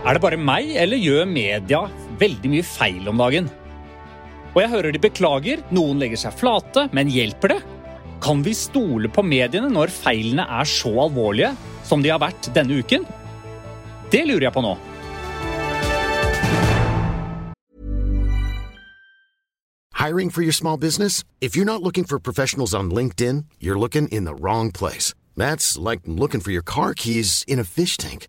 Er det bare meg, eller gjør media veldig mye feil om dagen? Og jeg hører de beklager, noen legger seg flate, men hjelper det? Kan vi stole på mediene når feilene er så alvorlige som de har vært denne uken? Det lurer jeg på nå. Hiring for your small business? If you're not looking for professionals on LinkedIn, you're looking in the wrong place. That's like looking for your car keys in a fish tank.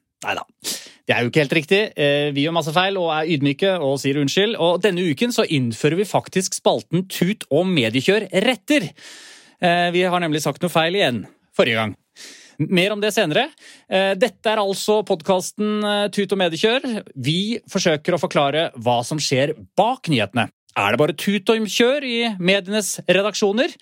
Nei da, det er jo ikke helt riktig. Eh, Vi gjør masse feil og er ydmyke og sier unnskyld. Og denne uken så innfører vi faktisk spalten Tut og Mediekjør retter. Eh, Vi har nemlig sagt noe feil igjen forrige gang. Mer om det senere. Eh, Dette er altså podkasten Tut og mediekjør. Vi forsøker å forklare hva som skjer bak nyhetene. Er det bare tut og kjør i medienes redaksjoner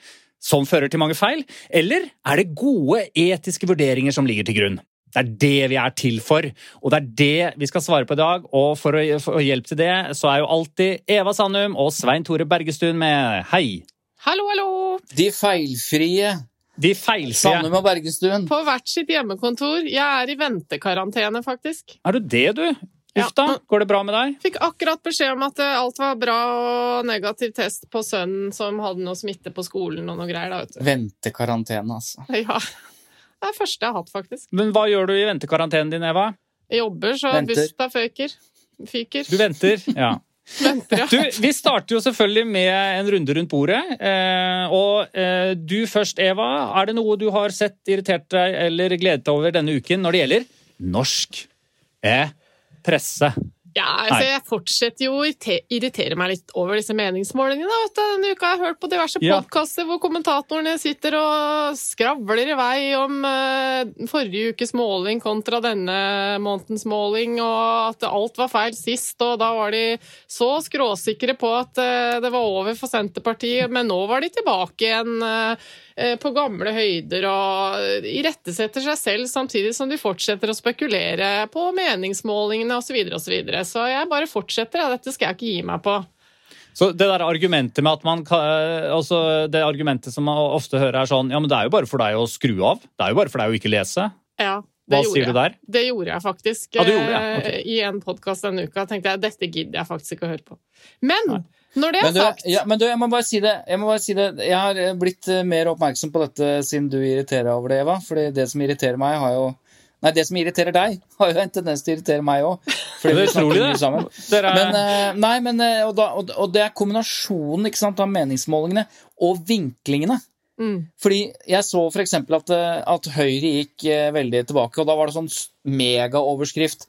som fører til mange feil, eller er det gode etiske vurderinger som ligger til grunn? Det er det vi er til for, og det er det vi skal svare på i dag. Og for å, få hjelp hjelpe til det, så er jo alltid Eva Sandum og Svein Tore Bergestuen med hei. Hallo, hallo! De feilfrie. De feilfrie. Sandum og Bergestuen. På hvert sitt hjemmekontor. Jeg er i ventekarantene, faktisk. Er du det, du? Uff da, går det bra med deg? Fikk akkurat beskjed om at eh, alt var bra og negativ test på sønnen som hadde noe smitte på skolen og noe greier. da, vet du. Ventekarantene, altså. Ja. Det er det første jeg har hatt, faktisk. Men hva gjør du i ventekarantenen din, Eva? Jeg jobber, så Venter. busta føker. Fyker. Du venter? Ja. Venter, ja. Du, vi starter jo selvfølgelig med en runde rundt bordet. Eh, og eh, du først, Eva. Er det noe du har sett, irritert deg eller gledet deg over denne uken når det gjelder norsk eh, presse? Ja, altså, jeg fortsetter jo å irritere meg litt over disse meningsmålingene. Vet du. Denne uka har jeg hørt på diverse Ja. podkaster hvor kommentatorene sitter og skravler i vei om eh, forrige ukes måling kontra denne månedens måling, og at alt var feil sist. Og da var de så skråsikre på at eh, det var over for Senterpartiet, men nå var de tilbake igjen eh, på gamle høyder og irettesetter seg selv samtidig som de fortsetter å spekulere på meningsmålingene osv. Så, og så, jeg bare fortsetter. Ja. Dette skal jeg ikke gi meg på. Så det der argumentet med at man kan, altså det argumentet som man ofte hører, er sånn Ja, men det er jo bare for deg å skru av. Det er jo bare for deg å ikke lese. Ja, Hva sier jeg. du der? Det gjorde jeg faktisk. Ja, gjorde ja. okay. I en podkast denne uka tenkte jeg dette gidder jeg faktisk ikke å høre på. Men Nei. når det Men er du, sagt ja, men du, jeg må bare si det. Jeg, må bare si det. jeg har eh, blitt eh, mer oppmerksom på dette siden du irriterer deg over det, Eva. Fordi det som irriterer meg, har jo Nei, det som irriterer deg, har jo en tendens til å irritere meg òg. Det er utrolig, det. Dere er, Men, eh, nei, men, eh, og, da, og, og det er kombinasjonen ikke sant, av meningsmålingene og vinklingene. mm, Fordi jeg så for eksempel at, eh, at Høyre gikk veldig tilbake, og da var det sånn megaoverskrift.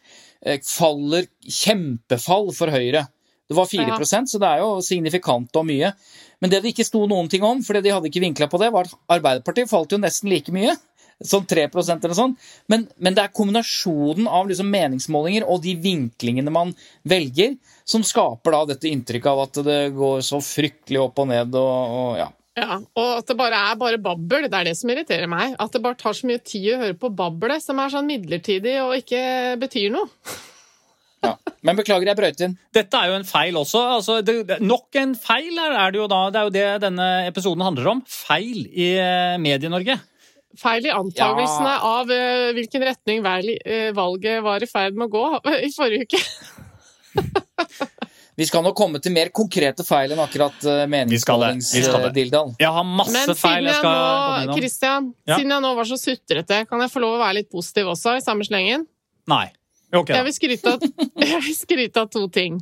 Faller kjempefall for Høyre. Det var 4 Ja. så det er jo signifikant og mye. Men det det ikke sto noen ting om, fordi de hadde ikke vinkla på det, var at Arbeiderpartiet falt jo nesten like mye. Sånn 3% eller sånn. Men, men det er kombinasjonen av liksom meningsmålinger og de vinklingene man velger, som skaper da dette inntrykket av at det går så fryktelig opp og ned og, og ja. ja, og at det bare er bare babbel. Det er det som irriterer meg. At det bare tar så mye tid å høre på babbelet som er sånn midlertidig og ikke betyr noe. Ja. Men beklager, jeg brøyt inn. Dette er jo en feil også. Altså, det, nok en feil er, er det jo da. Det er jo det denne episoden handler om. Feil i eh, Medie-Norge. Feil i antagelsene av uh, hvilken retning eh, valget var i ferd med å gå i forrige uke. Vi skal nok komme til mer konkrete feil enn akkurat uh, Vi skal det. Vi skal det. meningsmålingsdildal. Jeg har masse Men feil jeg jeg skal komme nå, innom. Christian, Ja. siden jeg nå var så sutrete, kan jeg få lov å være litt positiv også i samme slengen? Nei. Ok, Jeg vil, skryte av, jeg vil skryte av to ting.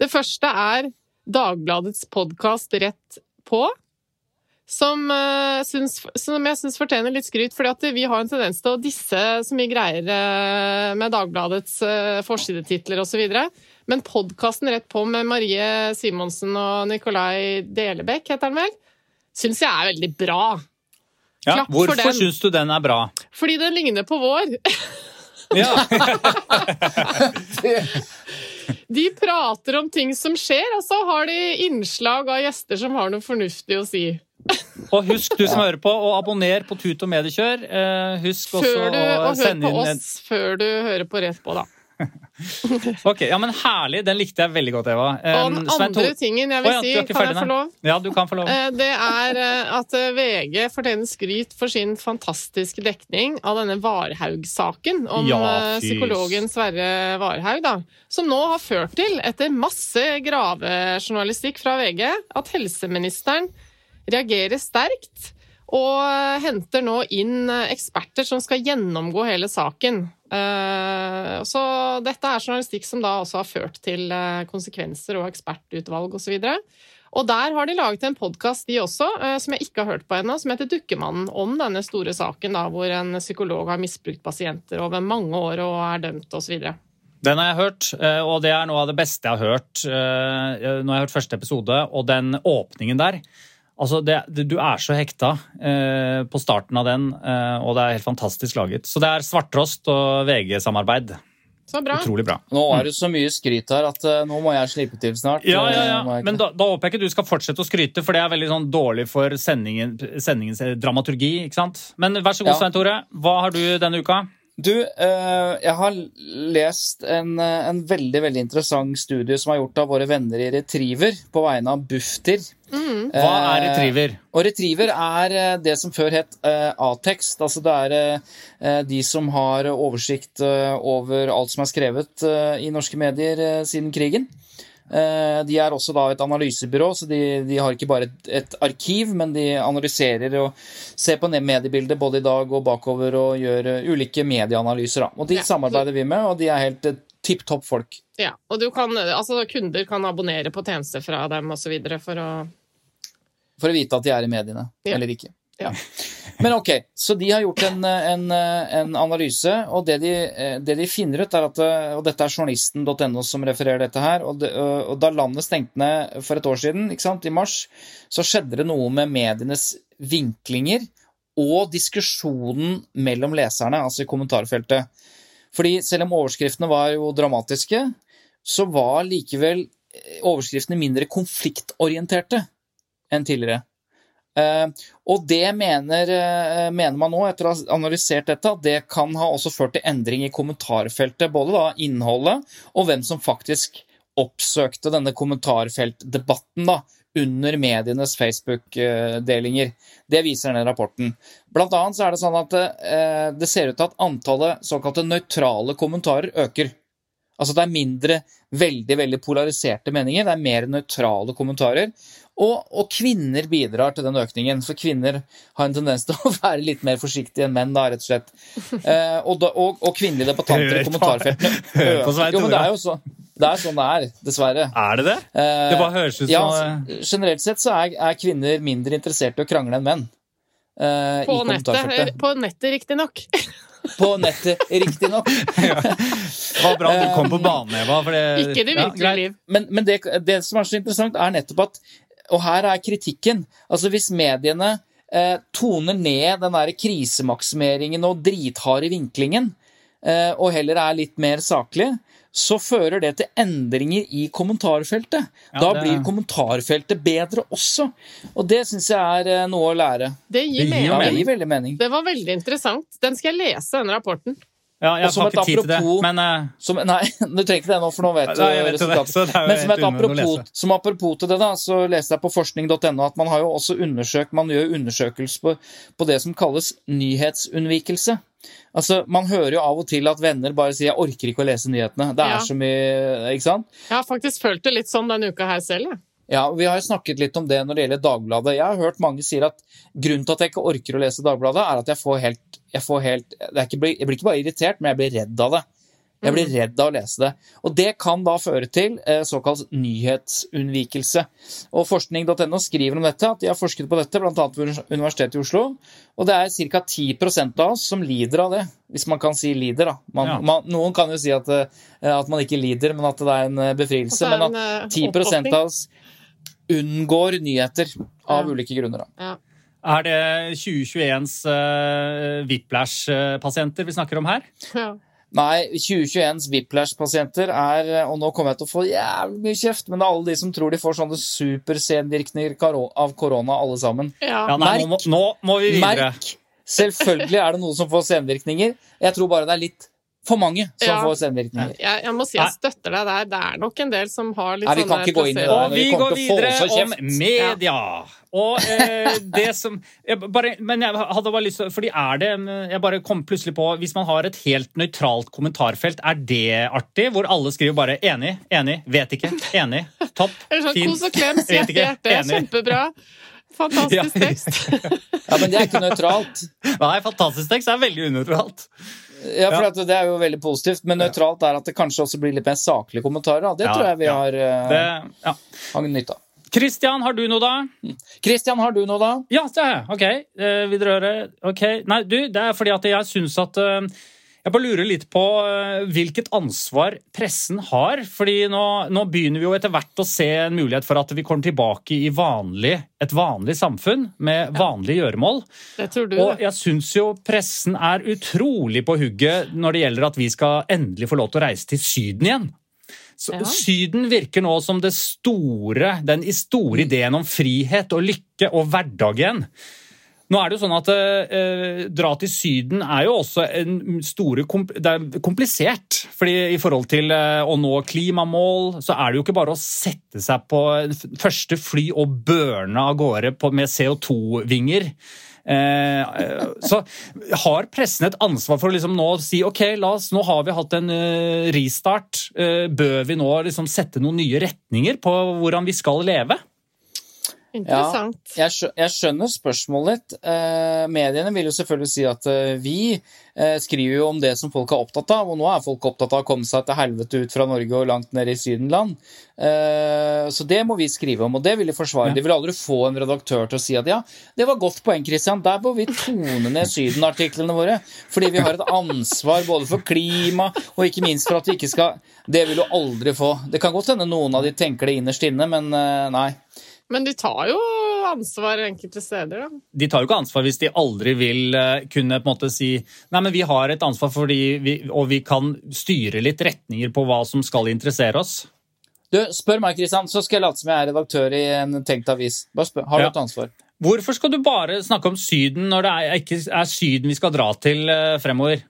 Det første er Dagbladets podkast Rett på. Som, uh, syns, som jeg syns fortjener litt skryt, fordi at vi har en tendens til å disse så mye greier uh, med Dagbladets uh, forsidetitler osv. Men podkasten Rett på med Marie Simonsen og Nikolai Delebekk, heter den vel, syns jeg er veldig bra. Ja, klapp for hvorfor syns du den er bra? Fordi den ligner på vår. Ja. De prater om ting som skjer, og så har de innslag av gjester som har noe fornuftig å si. Og husk, du som hører på, å abonnere på Tut og Mediekjør. Eh, husk også du, å og hør sende på inn en oss før du hører på Rett på, da. Ok, ja, men Herlig, den likte jeg veldig godt, Eva. Og Eh, den Svein andre tingen jeg vil ja, si, kan jeg få lov? Ja, du kan få lov. Eh, Det er eh, at eh, VG fortjener skryt for sin fantastiske dekning av denne Varhaug-saken om Ja, eh, psykologen Sverre Varhaug, da. Som nå har ført til, etter masse gravejournalistikk fra VG, at helseministeren reagerer sterkt og henter nå inn eh, eksperter som skal gjennomgå hele saken. Eh, Så dette er journalistikk som da også har ført til eh, konsekvenser og ekspertutvalg osv. Og der har de laget en podkast, de også, som jeg ikke har hørt på ennå, som heter Dukkemannen, om denne store saken da, hvor en psykolog har misbrukt pasienter over mange år og er dømt osv. Den har jeg hørt, og det er noe av det beste jeg har hørt. Nå har jeg hørt første episode, og den åpningen der Altså, det, Du er så hekta eh, på starten av den, eh, og det er helt fantastisk laget. Så det er Svarttrost og VG-samarbeid. Så bra. Utrolig bra. Nå er det så mye skryt her at eh, nå må jeg slippe til snart. Ja, ja, Eh, ja. Men da, da håper jeg ikke du skal fortsette å skryte, for det er veldig sånn dårlig for sendingen, sendingens dramaturgi. ikke sant? Men vær så god, Ja. Svein Tore. Hva har du denne uka? Du, eh, jeg har lest en, eh, en veldig veldig interessant studie som er gjort av våre venner i Retriever på vegne av Bufdir. Hva er retriever? Og Retriever er eh, det som før het eh, A-tekst. Altså det er eh, de som har oversikt eh, over alt som er skrevet eh, i norske medier eh, siden krigen. Eh, De er også da et analysebyrå, så de, de har ikke bare et, et arkiv, men de analyserer og ser på mediebildet både i dag og bakover og gjør eh, ulike medieanalyser. Da. Og de Ja, samarbeider vi med, og de er helt eh, tipp topp folk. Ja, og du kan, altså, kunder kan abonnere på tjenester fra dem osv. for å For å vite at de er i mediene, Ja. eller ikke. Ja. Men ok, så de har gjort en, en, en analyse, og det de, det de finner ut, er at Og dette er journalisten.no som refererer dette her. Og, det, og da landet stengte ned for et år siden, i mars, så skjedde det noe med medienes vinklinger og diskusjonen mellom leserne, altså i kommentarfeltet. Fordi selv om overskriftene var jo dramatiske, så var likevel overskriftene mindre konfliktorienterte enn tidligere. Eh, og det mener, eh, mener man nå, etter å ha analysert dette, at det kan ha også ført til endring i kommentarfeltet. Både da innholdet og hvem som faktisk oppsøkte denne kommentarfeltdebatten da, under medienes Facebook-delinger. Det viser denne rapporten. Blant annet så er det sånn at eh, det ser ut til at antallet såkalte nøytrale kommentarer øker. Altså det er mindre veldig veldig polariserte meninger, det er mer nøytrale kommentarer. Og, og kvinner bidrar til den økningen, for kvinner har en tendens til å være litt mer forsiktige enn menn, da, rett og slett. Eh, og, og, og kvinnelige debattanter i på- kommentarfeltene. Jo, men det er jo så, det er sånn det er, dessverre. Er det det? Eh, Det bare høres ut som ja, altså, generelt sett så er, er kvinner mindre interessert i å krangle enn menn. eh, På i nettet, på nettet riktignok. På nettet, riktignok. Det var bra du kom på banen, Eva. For det, Ikke det Ja, virkelige ja, liv. Men, men det, det som er så interessant, er nettopp at Og her er kritikken. Altså Hvis mediene eh, toner ned den der krisemaksimeringen og dritharde vinklingen, eh, og heller er litt mer saklige, så fører det til endringer i kommentarfeltet. Ja, da det- blir kommentarfeltet bedre også. Og det syns jeg er eh, noe å lære. Det gir Det gir Ja, mening. det gir veldig mening. Det var veldig interessant. Den skal jeg lese, den rapporten. Ja, jeg har ikke tid til det, men uh... Som, nei, du trenger ikke det nå, for nå vet du ja, resultatet. det Men som, et apropos, som apropos til det, da, så leste jeg på forskning.no at man har jo også undersøkt, man gjør undersøkelse på, på det som kalles nyhetsunnvikelse. Altså, Man hører jo av og til at venner bare sier 'jeg orker ikke å lese nyhetene'. Det er Ja. så mye, ikke sant? Jeg har faktisk følt det litt sånn denne uka her selv. Jeg. Ja, Vi har jo snakket litt om det når det gjelder Dagbladet. Jeg har hørt mange sier at grunnen til at jeg ikke orker å lese Dagbladet, er at jeg får helt, jeg får helt det ikke, Jeg blir ikke bare irritert, men jeg blir redd av det. Jeg blir redd av å lese det. Og det kan da føre til eh, såkalt nyhetsunnvikelse. Og forskning.no skriver om dette, at de har forsket på dette, bl.a. ved Universitetet i Oslo. Og det er ca. 10 av oss som lider av det, hvis man kan si lider, da. Man, Ja. man, noen kan jo si at, eh, at man ikke lider, men at det er en eh, befrielse. Er Men at eh, 10 oppvåkning. av oss unngår nyheter av Ja. ulike grunner. Da. Ja. Er det 2021s uh, Whiplash-pasienter vi snakker om her? Ja. Nei, 2021s Whiplash-pasienter er Og nå kommer jeg til å få jævlig mye kjeft, men det er alle de som tror de får sånne supersenvirkninger av korona, alle sammen. Ja. Ja, nei, nå, må- nå må vi videre. Merk! Selvfølgelig er det noen som får senvirkninger. Jeg tror bare det er litt for mange som Ja. får senvirkninger. Jeg, jeg må si jeg støtter deg der. Det er nok en del som har litt Nei, vi kan ikke gå inn i det. Og vi vi går til å få videre om media. Og eh, det som jeg bare, Men jeg hadde bare lyst til Fordi er det Jeg bare kom plutselig på Hvis man har et helt nøytralt kommentarfelt, er det artig? Hvor alle skriver bare 'enig', 'enig', 'vet ikke', 'enig', 'topp', Eller sånn kos og klem, Vet hjerte. Kjempebra. Fantastisk Ja. tekst. Ja, Men det er ikke nøytralt. Nei, fantastisk tekst. Er veldig unøytralt. Ja, for Ja. Det er jo veldig positivt, men nøytralt er at det kanskje også blir litt mer saklige kommentarer. Det Ja, tror jeg vi har, Det, ja. har nytte av. Kristian, har du noe, da? Kristian, har du noe, da? Ja, det har jeg. Ok. Eh, videre høre. Ok. Nei, du, det er fordi at jeg syns at eh, Jeg bare lurer litt på eh, hvilket ansvar pressen har. fordi nå, nå begynner vi jo etter hvert å se en mulighet for at vi kommer tilbake i vanlig, et vanlig samfunn med vanlige gjøremål. Det tror du, Og jeg syns jo pressen er utrolig på hugget når det gjelder at vi skal endelig få lov til å reise til Syden igjen. Så Ja. Syden virker nå som det store, den store ideen om frihet og lykke og hverdag igjen. Nå er det jo sånn at eh, Dra til Syden er jo også en store Det er komplisert. fordi i forhold til eh, å nå klimamål, så er det jo ikke bare å sette seg på første fly og børne av gårde på, med CO2-vinger. Eh, eh, så har pressen et ansvar for å liksom nå si ok, la oss, nå har vi hatt en eh, restart. Eh, bør vi nå liksom sette noen nye retninger på hvordan vi skal leve? Interessant. Jeg, skjø jeg skjønner spørsmålet ditt. Eh, mediene vil jo selvfølgelig si at eh, vi eh, skriver jo om det som folk er opptatt av, og nå er folk opptatt av å komme seg til helvete ut fra Norge og langt ned i Sydenland. Eh, så det må vi skrive om, og det vil de forsvare. De vil aldri få en redaktør til å si at ja, det var godt poeng, Christian, der må vi tone ned Syden-artiklene våre. Fordi vi har et ansvar både for klima og ikke minst for at vi ikke skal Det vil du aldri få. Det kan godt hende noen av de tenker det innerst inne, men nei. Men de tar jo ansvar enkelte steder, da. de tar jo ikke ansvar hvis de aldri vil eh, kunne på en måte si nei, men vi har et ansvar fordi vi, og vi kan styre litt retninger på hva som skal interessere oss. Du, Spør meg, Kristian, så skal jeg late som jeg er redaktør i en tenkt avis. Bare spør, Har du Ja. et ansvar? Hvorfor skal du bare snakke om Syden når det er, ikke er Syden vi skal dra til eh, fremover?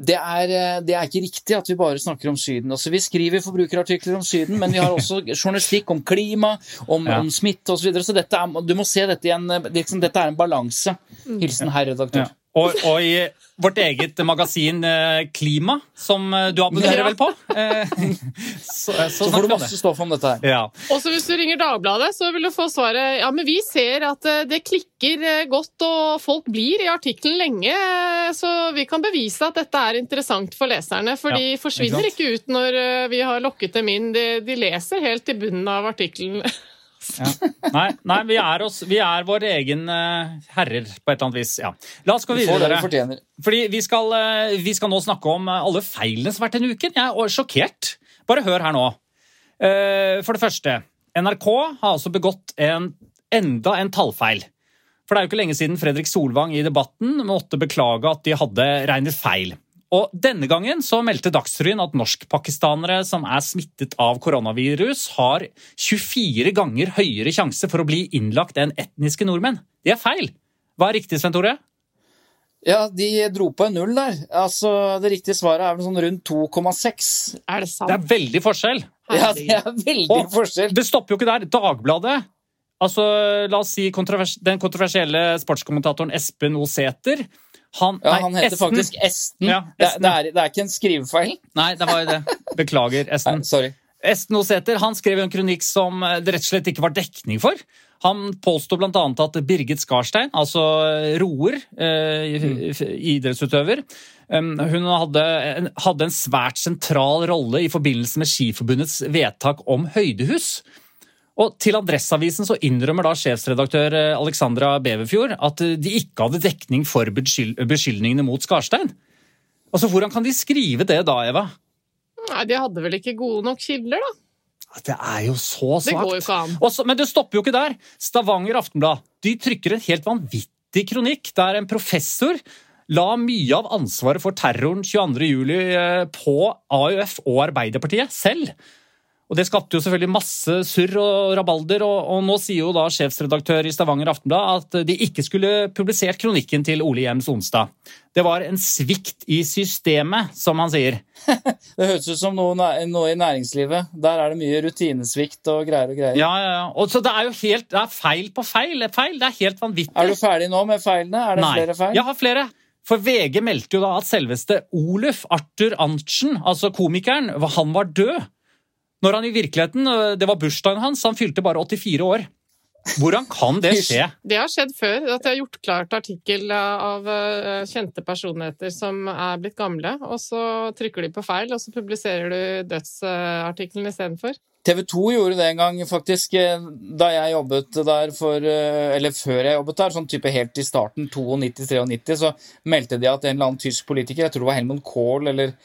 Det er, eh, det er ikke riktig at vi bare snakker om Syden. Altså, vi skriver forbrukerartikler om Syden, men vi har også journalistikk om klima, om, Ja. om smitte osv. Så, videre. så dette er, du må se dette i en, liksom, dette er en balanse. Hilsen herr redaktør. Ja. Og, og i vårt eget magasin eh, Klima, som eh, du abonnerer Ja. vel på, eh, så, så, Så får du masse stoff om dette her. Ja. Også hvis du ringer Dagbladet, så vil du få svaret ja, men vi ser at det klikker godt, og folk blir i artikkelen lenge, så vi kan bevise at dette er interessant for leserne. For Ja, de ikke forsvinner sant? ikke, ut når vi har lokket dem inn. De, de leser helt til bunnen av artikkelen. Ja. Nei, nei vi, er oss, vi er vår egen uh, herrer på et eller annet vis. Ja. La oss gå videre. fortjener. Fordi vi skal, uh, vi skal nå snakke om eh, alle feilene som har vært denne uken. Jeg er sjokkert. Bare hør her nå. Uh, For det første, NRK har altså begått en, enda en tallfeil. For det er jo ikke lenge siden Fredrik Solvang i debatten måtte beklage at de hadde regnet feil. Og Denne gangen så meldte Dagsrevyen at norskpakistanere som er smittet av koronavirus, har 24 ganger høyere sjanse for å bli innlagt enn etniske nordmenn. Det er feil. Hva er riktig, Svein Tore? Ja, de dro på en null der. Altså, Det riktige svaret er vel sånn rundt 2,6. Er det sant? Det er veldig forskjell. Ja, det er veldig Og forskjell. Det stopper jo ikke der. Dagbladet Altså, La oss si kontrovers den kontroversielle sportskommentatoren Espen O. Han, Ja, nei, han heter Esten. faktisk Esten. Ja, Det, Esten, det, er, det er ikke en skrivefeil. Nei, det var jo det. Beklager, Nei, Esten. sorry. Esten Oseter, han skrev en kronikk som eh, det rett og slett ikke var dekning for. Han påsto bl.a. at Birgit Skarstein, altså roer, eh, idrettsutøver, Um, hun hadde, hadde en svært sentral rolle i forbindelse med Skiforbundets vedtak om høydehus. Og Til Adresseavisen så innrømmer da sjefsredaktør eh, Alexandra Beverfjord at eh, de ikke hadde dekning for beskyldningene mot Skarstein. Altså, Hvordan kan de skrive det da, Eva? Nei, De hadde vel ikke gode nok kilder, da. Det er jo så svakt. Det går jo ikke an. Også, men det stopper jo ikke der. Stavanger Aftenblad de trykker en helt vanvittig kronikk der en professor la mye av ansvaret for terroren 22.07. Eh, på AUF og Arbeiderpartiet selv. Og Det skapte jo selvfølgelig masse surr og rabalder, og, og, nå sier jo da sjefsredaktør i Stavanger Aftenblad at de ikke skulle publisert kronikken til Ole Hjems Onsdag. Det var en svikt i systemet, som han sier. det høres ut som noe, noe, i næringslivet. Der er det mye rutinesvikt og greier og greier. Ja, ja, ja. Og så det er jo helt, det er feil på feil. feil. Det er helt vanvittig. Er du ferdig nå med feilene? Er det Nei, flere feil? Jeg har flere. For VG meldte jo da at selveste Oluf Arthur Arntzen, altså komikeren, han var død. Når han i virkeligheten øh, Det var bursdagen hans, han fylte bare 84 år. Hvordan kan det skje? Det har skjedd før. At jeg har gjort klart artikkel av øh, kjente personligheter som er blitt gamle, og så trykker de på feil, og så publiserer du dødsartikkelen istedenfor. TV 2 gjorde det en gang, faktisk, eh, da jeg jobbet der for øh, Eller før jeg jobbet der, sånn type helt i starten, 92-93, så meldte de at en eller annen tysk politiker, jeg tror det var Helmut Kohl eller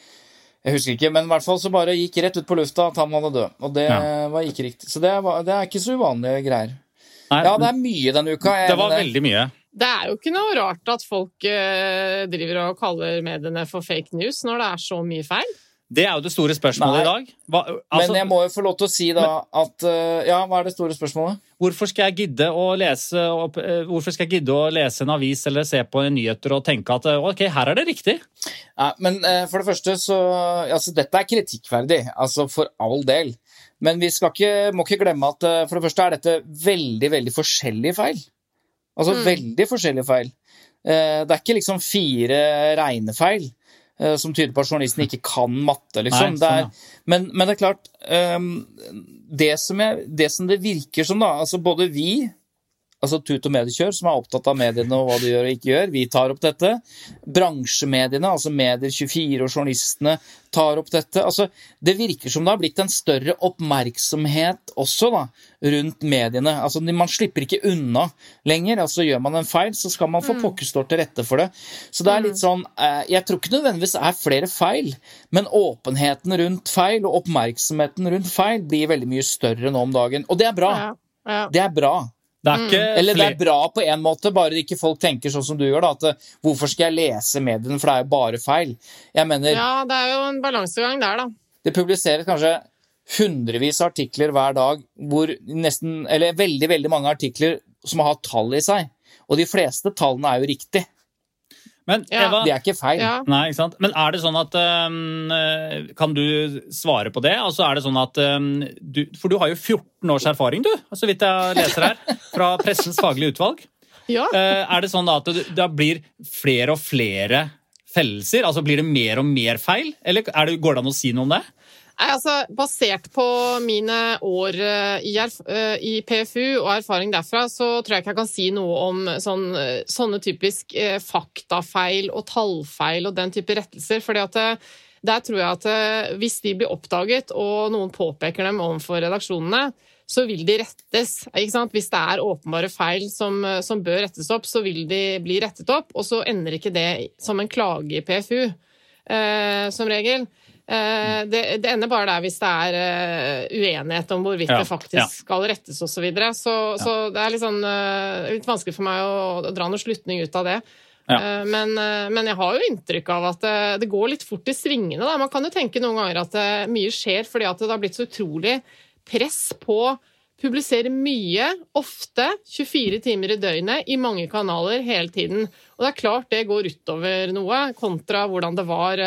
jeg husker ikke, men i hvert fall så bare gikk rett ut på lufta at han var død. Og det ja. var ikke riktig. Så det, var, det, er ikke så uvanlige greier. Nei, ja, det er mye denne uka. det var veldig mye. Det er jo ikke noe rart at folk uh, driver og kaller mediene for fake news når det er så mye feil. Det er jo det store spørsmålet Nei. i dag. Hva, altså, men jeg må jo få lov til å si da at uh, Ja, hva er det store spørsmålet? Hvorfor skal jeg gidde å lese, uh, hvorfor skal jeg gidde å lese en avis eller se på nyheter og tenke at uh, ok, her er det riktig? Ja, men for det første så Altså, dette er kritikkverdig. Altså, for all del. Men vi ikke, må ikke glemme at for det første er dette veldig, veldig forskjellige feil. Altså mm. veldig forskjellige feil. Det er ikke liksom fire regnefeil. Eh, som tyder på at journalisten ikke kan matte, liksom. Nei, sånn, er, men, men, det er klart um, det, som jeg, det, som det virker som, da Altså både vi altså Tut og Mediekjør, som er opptatt av mediene og hva de gjør og ikke gjør. Vi tar opp dette. Bransjemediene, altså Medier24 og journalistene, tar opp dette. Altså, det virker som det har blitt en større oppmerksomhet også da, rundt mediene. Altså, Man slipper ikke unna lenger. altså Gjør man en feil, så skal man få mm. pokker stå til rette for det. Så det er litt mm. sånn eh, Jeg tror ikke nødvendigvis det er flere feil, men åpenheten rundt feil og oppmerksomheten rundt feil blir veldig mye større nå om dagen. Og det er bra. Ja, ja. Det er bra. Det er ikke mm. Eller det er bra på en måte, bare ikke folk tenker sånn som du gjør. da, at eh, Hvorfor skal jeg lese mediene, for det er jo bare feil. Jeg mener Ja, det er jo en balansegang der, da. Det publiseres kanskje hundrevis av artikler hver dag hvor nesten Eller veldig, veldig mange artikler som har tall i seg. Og de fleste tallene er jo riktige. Men Eva, Det er ikke feil. Ja. Nei, ikke sant? Men er det sånn at um, Kan du svare på det? Altså er det sånn at um, du, For du har jo 14 års erfaring, du, så vidt jeg leser her, fra Pressens faglige utvalg. Ja. Uh, er det sånn at det, det blir flere og flere fellelser? Altså Blir det mer og mer feil? Eller det, går det an å si noe om det? Nei, altså, Basert på mine år eh, i, eh, i, PFU og erfaring derfra, så tror jeg ikke jeg kan si noe om sånn, eh, sånne typisk faktafeil og tallfeil og den type rettelser. fordi at der tror jeg at hvis de blir oppdaget og noen påpeker dem overfor redaksjonene, så vil de rettes. Hvis det er åpenbare feil som, som, bør rettes opp, så vil de bli rettet opp. Og så ender ikke det som en klage i PFU, eh, som regel. Eh, det, det, ender bare der hvis det er uh, uenighet om hvorvidt ja, det faktisk ja. skal rettes osv. Så, videre. så ja. så det er litt, sånn, uh, litt vanskelig for meg å, å, dra noen slutning ut av det. Men, men, jeg har jo inntrykk av at det går litt fort i svingene. Da. Man kan jo tenke noen ganger at mye skjer fordi at det har blitt så utrolig press på å publisere mye, ofte, 24 timer i døgnet, i mange kanaler hele tiden. Og det er klart det går utover noe, kontra hvordan det var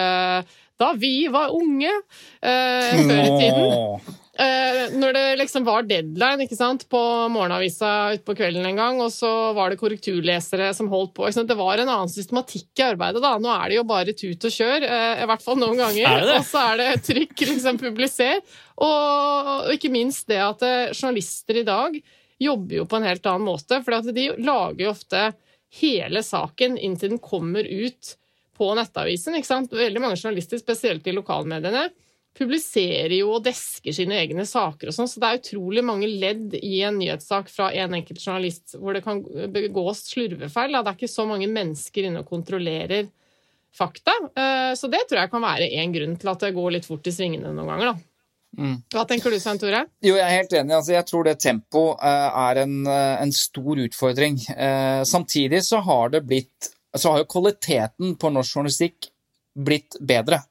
da vi var unge eh, før i tiden. Eh, når det liksom var deadline ikke sant, på morgenavisa utpå kvelden en gang, og så var det korrekturlesere som holdt på. Det var en annen systematikk i arbeidet. da. Nå er det jo bare tut og kjør, eh, i hvert fall noen ganger. Og så er det trykk, liksom, publiser. Og, og ikke minst det at eh, journalister i dag jobber jo på en helt annen måte. For de lager jo ofte hele saken inntil den kommer ut på nettavisen. ikke sant? Veldig mange journalister, spesielt i lokalmediene, publiserer jo og desker sine egne saker og sånn, så det er utrolig mange ledd i en nyhetssak fra en enkelt journalist hvor det kan begås slurvefeil. Det er ikke så mange mennesker inne og kontrollerer fakta. Eh, så det tror jeg kan være en grunn til at det går litt fort i svingene noen ganger, da. Mm. Hva tenker du, Svein Tore? Jo, Jeg er helt enig. Altså, jeg tror det tempoet uh, er en, uh, en, stor utfordring. Samtidig så har det blitt Så har jo kvaliteten på norsk journalistikk blitt bedre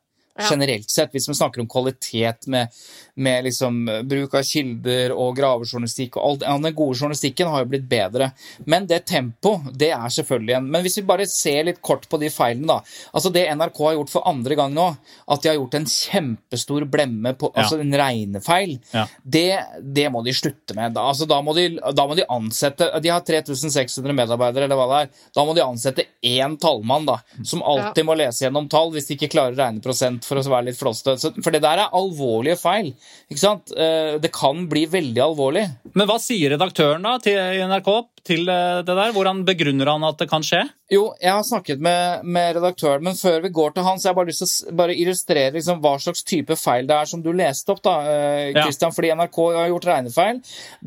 generelt sett, hvis vi snakker om kvalitet med, med liksom bruk av kilder og gravejournalistikk og alt, ja, Den gode journalistikken har jo blitt bedre. Men det tempo, det er selvfølgelig en Men hvis vi bare ser litt kort på de feilene, da. Altså Det NRK har gjort for andre gang nå, at de har gjort en kjempestor blemme på ja. altså en regnefeil, ja. det, det, må de slutte med. Da, altså, da, må de, da må de ansette De har 3600 medarbeidere, eller hva det er. Da må de ansette én tallmann, da, som alltid må lese gjennom tall hvis de ikke klarer å regne prosent for å være litt flåste. For det der er alvorlige feil. ikke sant? Eh, det kan bli veldig alvorlig. Men hva sier redaktøren da til NRK til eh, det der? Hvordan begrunner han at det kan skje? Jo, jeg har snakket med, med, redaktøren, men før vi går til han, så har jeg bare lyst til å bare illustrere liksom, hva slags type feil det er som du leste opp, da, eh, Christian, ja. fordi NRK har gjort regnefeil.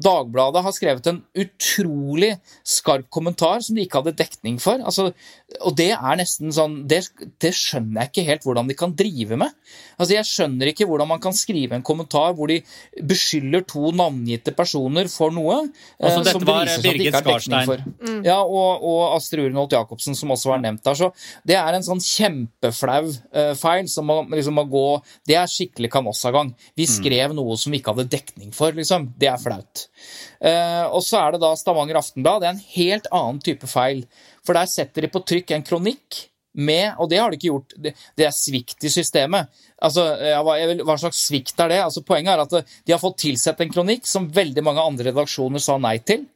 Dagbladet har skrevet en utrolig skarp kommentar som de ikke hadde dekning for. Altså, og det er nesten sånn det, det, skjønner jeg ikke helt hvordan de kan drive med. Altså, Jeg skjønner ikke hvordan man kan skrive en kommentar hvor de beskylder to navngitte personer for noe altså, dette som det dekning for. Mm. Ja, og, og Astrid Urenholt Jacobsen som også var nevnt der. Så det er en sånn kjempeflau uh, feil som må, liksom, må gå Det er skikkelig kanossagang. Vi mm. skrev mm. noe som vi ikke hadde dekning for, liksom. Det er flaut. Uh, og så er det da Stavanger Aftenblad. Det er en helt annen type feil. For der setter de på trykk en kronikk med Og det har de ikke gjort. Det, det er svikt i systemet. Altså, hva, hva, slags svikt er det? Altså, poenget er at de har fått tilsett en kronikk som veldig mange andre redaksjoner sa nei til.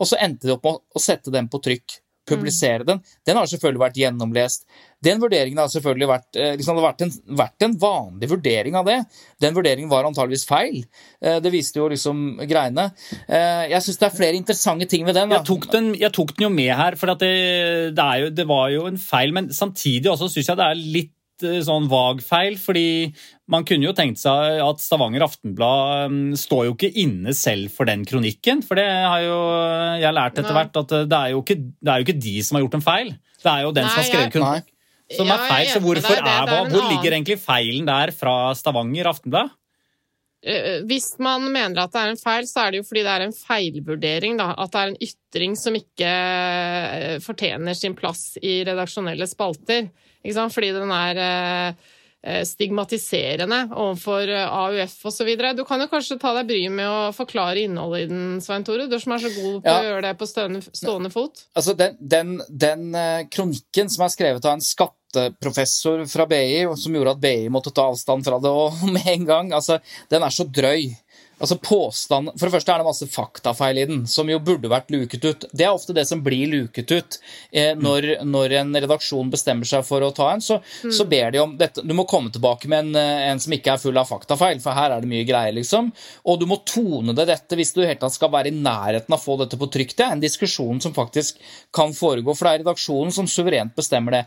Og så endte de opp med å sette den på trykk publisere den, den har selvfølgelig vært gjennomlest. Den vurderingen har selvfølgelig vært, eh, liksom, det har vært en, vært en, vanlig vurdering av det. Den vurderingen var antageligvis feil. Eh, det viste jo liksom greiene. Eh, jeg syns det er flere interessante ting ved den. Jeg tok den, jeg tok den, jo med her, for det, det, jo, det, var jo en feil. Men samtidig også syns jeg det er litt sånn vag feil, fordi man kunne jo tenkt seg at Stavanger Aftenblad mm, står jo ikke inne selv for den kronikken. For det har jo jeg lært etter hvert at det er, ikke, det er, jo ikke, de som har gjort en feil. Det er jo den Nei, som har skrevet kronikken. som er feil. Så hvorfor er, er, Hvor ligger egentlig feilen der fra Stavanger Aftenblad? Eh, hvis man mener at det er en feil, så er det jo fordi det er en feilvurdering. Da. At det er en ytring som ikke eh, fortjener sin plass i redaksjonelle spalter. Fordi den er eh, eh, stigmatiserende overfor eh, AUF osv. Du kan jo kanskje ta deg bryet med å forklare innholdet i den, Svein Tore? Du som er så god på ja. å gjøre det på stående, stående fot. Altså, den, den, den, kronikken som er skrevet av en skatteprofessor fra BI, som gjorde at BI måtte ta avstand fra det og med en gang, altså, den er så drøy. Altså påstand, For det første er det masse faktafeil i den, som jo burde vært luket ut. Det er ofte det som blir luket ut eh, når, når, en redaksjon bestemmer seg for å ta en. Så, mm. så ber de om dette. Du må komme tilbake med en, eh, en, som ikke er full av faktafeil, for her er det mye greier, liksom. Og du må tone det dette hvis du helt tatt skal være i nærheten av å få dette på trykk. Det er en diskusjon som faktisk kan foregå, for det er redaksjonen som suverent bestemmer det.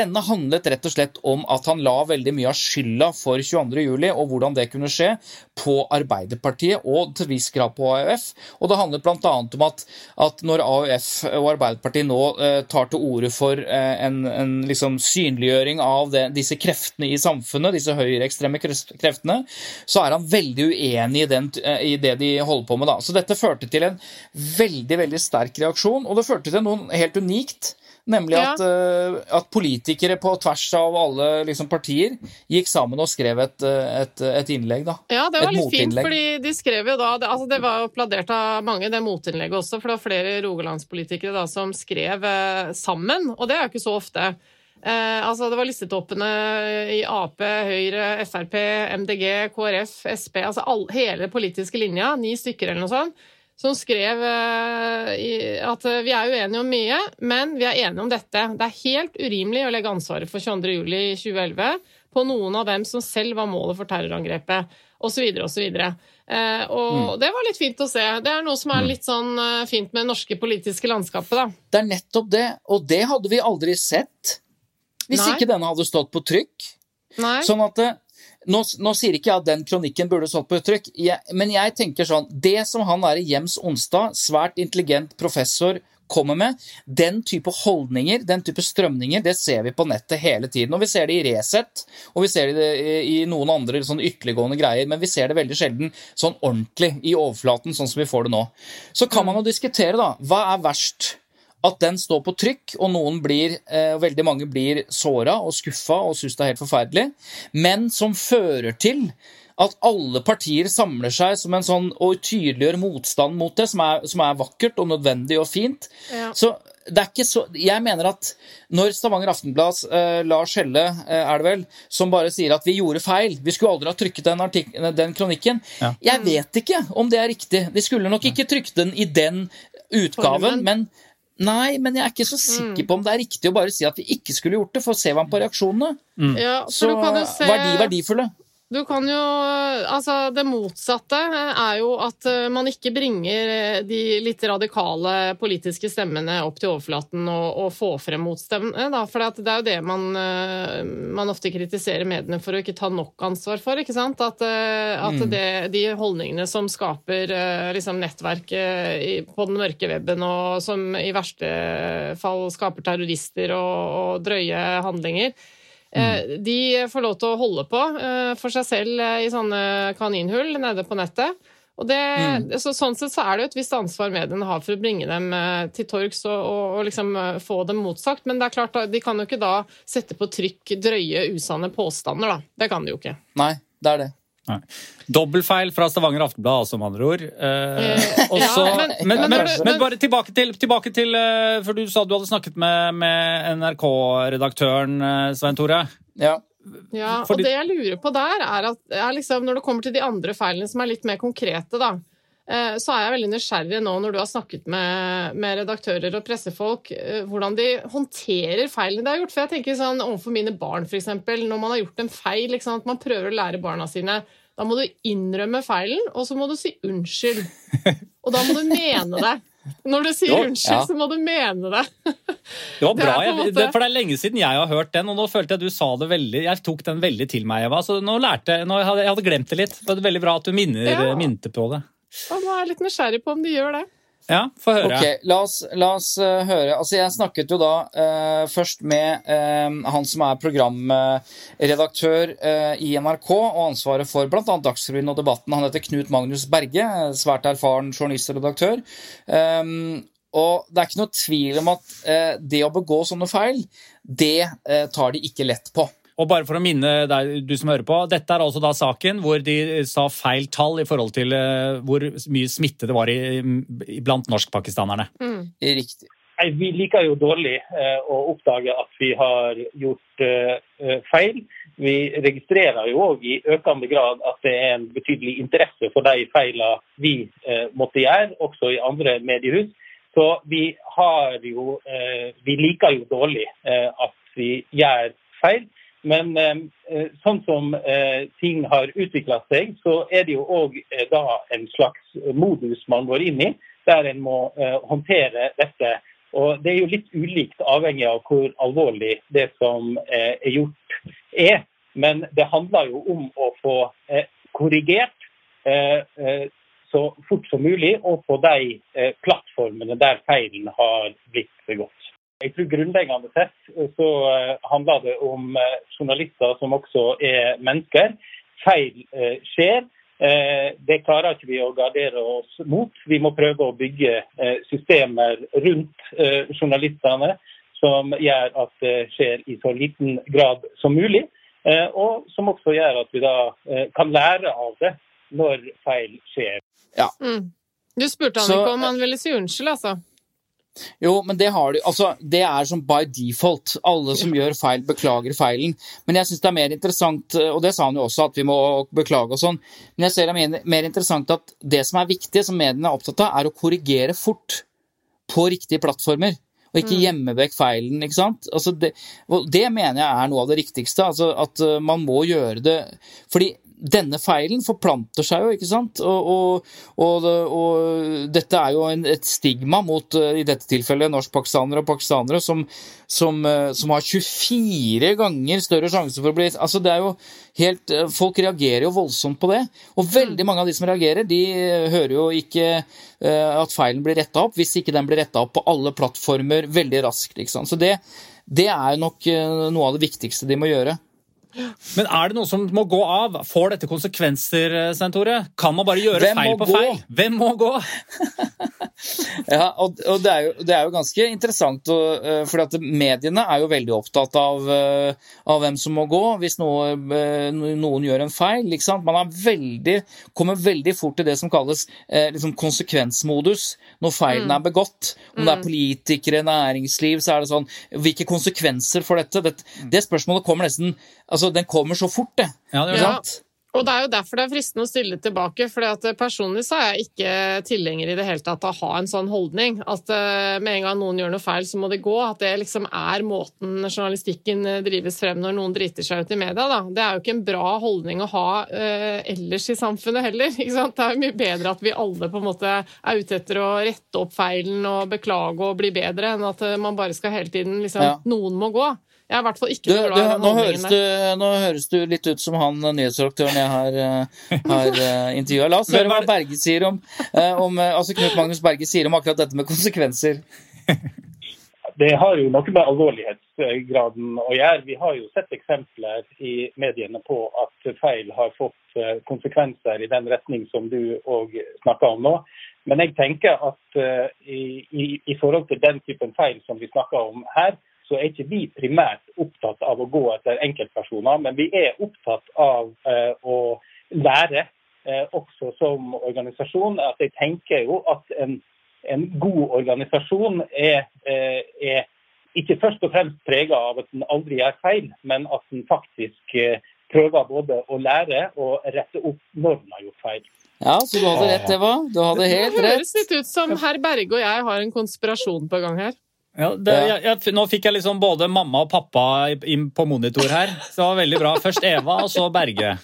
Denne handlet rett og slett om at han la veldig mye av skylda for 22.07. og hvordan det kunne skje, på Arbeiderpartiet Arbeiderpartiet og til viss grad på AUF. Og det handler bl.a. om at, at, når AUF og Arbeiderpartiet nå eh, tar til orde for eh, en, en liksom synliggjøring av det, disse kreftene i samfunnet, disse høyreekstreme kreftene, så er han veldig uenig i, den, eh, i, det de holder på med. Da. Så dette førte til en veldig, veldig sterk reaksjon, og det førte til noe helt unikt. Nemlig ja. at, uh, at, politikere på tvers av alle liksom, partier gikk sammen og skrev et, eh, et, et innlegg. Da. Ja, det var litt fint, fordi de skrev jo da Det, altså, det var applaudert av mange, det motinnlegget også, for det var flere rogalandspolitikere da, som skrev uh, sammen, og det er jo ikke så ofte. Eh, altså, det var listetoppene i Ap, Høyre, Frp, MDG, KrF, Sp, altså all, hele politiske linja, ni stykker eller noe sånt som skrev eh, at vi er uenige om mye, men vi er enige om dette. Det er helt urimelig å legge ansvaret for 22.07.2011 på noen av dem som selv var målet for terrorangrepet, osv. osv. Eh, og mm. det var litt fint å se. Det er noe som er mm. litt sånn eh, fint med det norske politiske landskapet, da. Det er nettopp det, og det hadde vi aldri sett Hvis Nei. ikke denne hadde stått på trykk. Nei. Sånn at det, nå, nå sier ikke jeg at den kronikken burde stått på uttrykk, jeg, men jeg tenker sånn Det som han der Jems Onsdag, svært intelligent professor, kommer med, den type holdninger, den type strømninger, det ser vi på nettet hele tiden. Og vi ser det i Resett, og vi ser det i, i noen andre sånn ytterliggående greier, men vi ser det veldig sjelden sånn ordentlig i overflaten, sånn som vi får det nå. Så kan man jo diskutere, da. Hva er verst? At den står på trykk, og noen blir, eh, veldig mange blir såra og skuffa og syns det er helt forferdelig, men som fører til at alle partier samler seg som en sånn, og tydeliggjør motstand mot det, som er, som er vakkert og nødvendig og fint. Ja. Så det er ikke så Jeg mener at når Stavanger Aftenblads eh, Lars Helle, eh, er det vel, som bare sier at vi gjorde feil, vi skulle aldri ha trykket den, artik den kronikken Ja. Jeg vet ikke om det er riktig. De skulle nok ikke trykt den i den utgaven, Formen. men Nei, men jeg er ikke så sikker på om det er riktig å bare si at vi ikke skulle gjort det, for ser man på reaksjonene, Ja, for så du kan jo se var de verdifulle. Du kan jo Altså, det motsatte er jo at eh, man ikke bringer eh, de litt radikale politiske stemmene opp til overflaten og, og får frem motstemmene, da. For det er jo det man, eh, man ofte kritiserer mediene for å ikke ta nok ansvar for, ikke sant? At, at det, de holdningene som skaper liksom nettverk eh, på den mørke weben, og som i verste fall skaper terrorister og, og drøye handlinger, Eh, De får lov til å holde på eh, for seg selv eh, i sånne kaninhull nede på nettet. Og det, så, sånn sett så er det jo et visst ansvar mediene har for å bringe dem til torgs og, og, og liksom få dem motsagt. Men det er klart, de kan jo ikke da sette på trykk drøye, usanne påstander, da. Det kan de jo ikke. Nei, det er det. Nei. Dobbeltfeil fra Stavanger Aftenblad, altså, med andre ord. Eh, også, ja, men- men, men, men bare tilbake til, tilbake til eh, For du sa du hadde snakket med, med NRK-redaktøren, eh, Svein Tore. Ja. Ja, Fordi- og det jeg lurer på der, er at er liksom, når det kommer til de andre feilene som er litt mer konkrete, da, så er jeg veldig nysgjerrig nå når du har snakket med, med redaktører og pressefolk, eh, hvordan de håndterer feilene de har gjort. For jeg tenker sånn overfor mine barn, f.eks., når man har gjort en feil, liksom, at man prøver å lære barna sine da må du innrømme feilen, og så må du si unnskyld. Og da må du mene det. Når du sier Jo, unnskyld, ja. så må du mene det. Det var bra, det måte... jeg, for det er lenge siden jeg har hørt den, og nå følte jeg at du sa det veldig Jeg tok den veldig til meg, Eva. Så nå lærte jeg nå hadde, Jeg hadde glemt det litt. Det var veldig bra at du minner, Ja. minte på det. Og nå er jeg litt nysgjerrig på om de gjør det. Ja, få høre. Okay, la oss, la oss eh, høre. Altså, jeg snakket jo da uh, først med uh, han som er programredaktør i NRK og ansvaret for bl.a. Dagsrevyen og Debatten. Han heter Knut Magnus Berge, svært erfaren journalist og redaktør. Um, og det er ikke noe tvil om at det å begå sånne feil, det tar de ikke lett på. Og bare for å minne deg, du som hører på, dette er altså da saken hvor de sa feil tall i forhold til eh, hvor mye smitte det var i, blant norskpakistanerne. Riktig. Nei, Vi liker jo dårlig eh, å oppdage at vi har gjort eh, eh, feil. Vi registrerer jo òg i økende grad at det er en betydelig interesse for de feilene vi eh, måtte gjøre, også i andre mediehus. Så vi har jo eh, Vi liker jo dårlig eh, at vi gjør feil. Men eh, eh, sånn som eh, ting har utvikla seg, så er det jo òg da en slags modus man går inn i, der en må håndtere dette. Og Det er jo litt ulikt avhengig av hvor alvorlig det som er gjort er. Men det handler jo om å få korrigert så fort som mulig, og på de plattformene der feilen har blitt begått. Jeg tror Grunnleggende sett eh, så eh, handler det om eh, journalister som også er mennesker. Feil skjer. Eh, Det klarer ikke vi å gardere oss mot. Vi må prøve å bygge systemer rundt journalistene som gjør at det skjer i så liten grad som mulig. eh, Og som også gjør at vi da kan lære av det når feil skjer. Mm. Du spurte han Så- ikke om han ville si unnskyld, altså. Jo, men det har du Altså, det er som by default. Alle som gjør feil, beklager feilen. Men jeg syns det er mer interessant, og det sa han jo også, at vi må beklage og sånn, men jeg ser det er mer, interessant at det som er viktig, som mediene er opptatt av, er å korrigere fort på riktige plattformer. Og ikke gjemme vekk feilen, ikke sant. Altså det, det mener jeg er noe av det riktigste. Altså at uh, man må gjøre det Fordi denne feilen forplanter seg jo, ikke sant? Og, og, og, og dette er jo en, et stigma mot, eh, i dette tilfellet, norskpakistanere og pakistanere som, som, eh, som, har 24 ganger større sjanse for å bli Altså, det er jo helt eh, Folk reagerer jo voldsomt på det. Og veldig mange av de som reagerer, de hører jo ikke at feilen blir retta opp, hvis ikke den blir retta opp på alle plattformer veldig raskt. ikke sant? Så det, det er nok noe av det viktigste de må gjøre. Men er det noe som må gå av? Får dette konsekvenser, Svein Tore? Kan man bare gjøre Hvem feil på gå? feil? Hvem må gå? ja, og, og det, er jo, det, er jo, ganske interessant, uh, for mediene er jo veldig opptatt av, uh, av hvem som må gå hvis noe, uh, noen gjør en feil. Man veldig, kommer veldig fort til det som kalles liksom konsekvensmodus når feilen mm. er begått. Om mm. det er mm. politikere, næringsliv, så er det sånn Hvilke konsekvenser for dette? Det, det spørsmålet kommer nesten altså, Den kommer så fort, det. Ja, det ja. Og det er jo derfor det er fristende å stille tilbake. for Personlig så er jeg ikke tilhenger i det hele tatt av å ha en sånn holdning. At uh, med en gang noen gjør noe feil, så må det gå. At det liksom er måten journalistikken eh, drives frem når noen driter seg ut i media. Da. Det er jo ikke en bra holdning å ha uh, ellers i samfunnet heller. Ikke sant? Det er jo mye bedre at vi alle på en måte er ute etter å rette opp feilen og beklage og bli bedre, enn at man bare skal hele tiden liksom ja. Noen må gå. Jeg er i hvert fall ikke du, glad i den nå høres, du, nå høres du litt ut som han nyhetsredaktøren jeg har, eh, har uh, intervjua. La oss høre hva Berge sier om, uh, om altså Knut Magnus Berge sier om akkurat dette med konsekvenser. Det har jo noe med alvorlighetsgraden å gjøre. Vi har jo sett eksempler i mediene på at feil har fått konsekvenser i den retning som du òg snakker om nå. Men jeg tenker at i, i, i, forhold til den typen feil som vi snakker om her, så er ikke vi primært opptatt av å gå etter enkeltpersoner, men vi er opptatt av eh, å lære, eh, også som organisasjon. At jeg tenker jo at en, en god organisasjon er, eh, er, ikke først og fremst prega av at den aldri gjør feil, men at den faktisk eh, prøver både å lære og rette opp når den har gjort feil. Ja, så du hadde rett, Eva. Du hadde helt rett. Det høres litt ut som herr Berge og jeg har en konspirasjon på gang her. Ja, det, jeg, jeg, nå fikk jeg liksom både mamma og pappa inn på monitor her. Så det var veldig bra. Først Eva, og så Berge.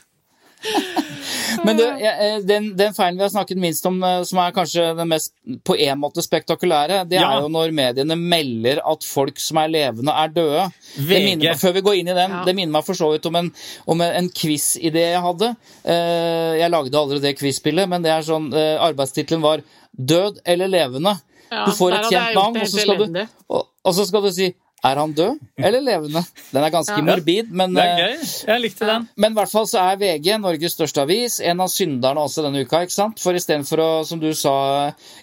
Men du, eh, den, den, feilen vi har snakket minst om, eh, som er kanskje den mest på en måte spektakulære, det ja. er jo når mediene melder at folk som er levende, er døde. Minner, før vi går inn i den, ja. det minner meg for så vidt om en, om en quiz-idé jeg hadde. Eh, jeg lagde aldri det quiz-spillet, men det er sånn, arbeidstittelen var 'Død eller levende'. Ja, du får et kjent navn, og så, du, og, og så, skal du, si er han død eller levende? Den er ganske ja. morbid, men Det er gøy. Eh, Jeg likte den. Men i hvert fall så er VG, Norges største avis, en av synderne også denne uka. ikke sant? For istedenfor å, som du sa,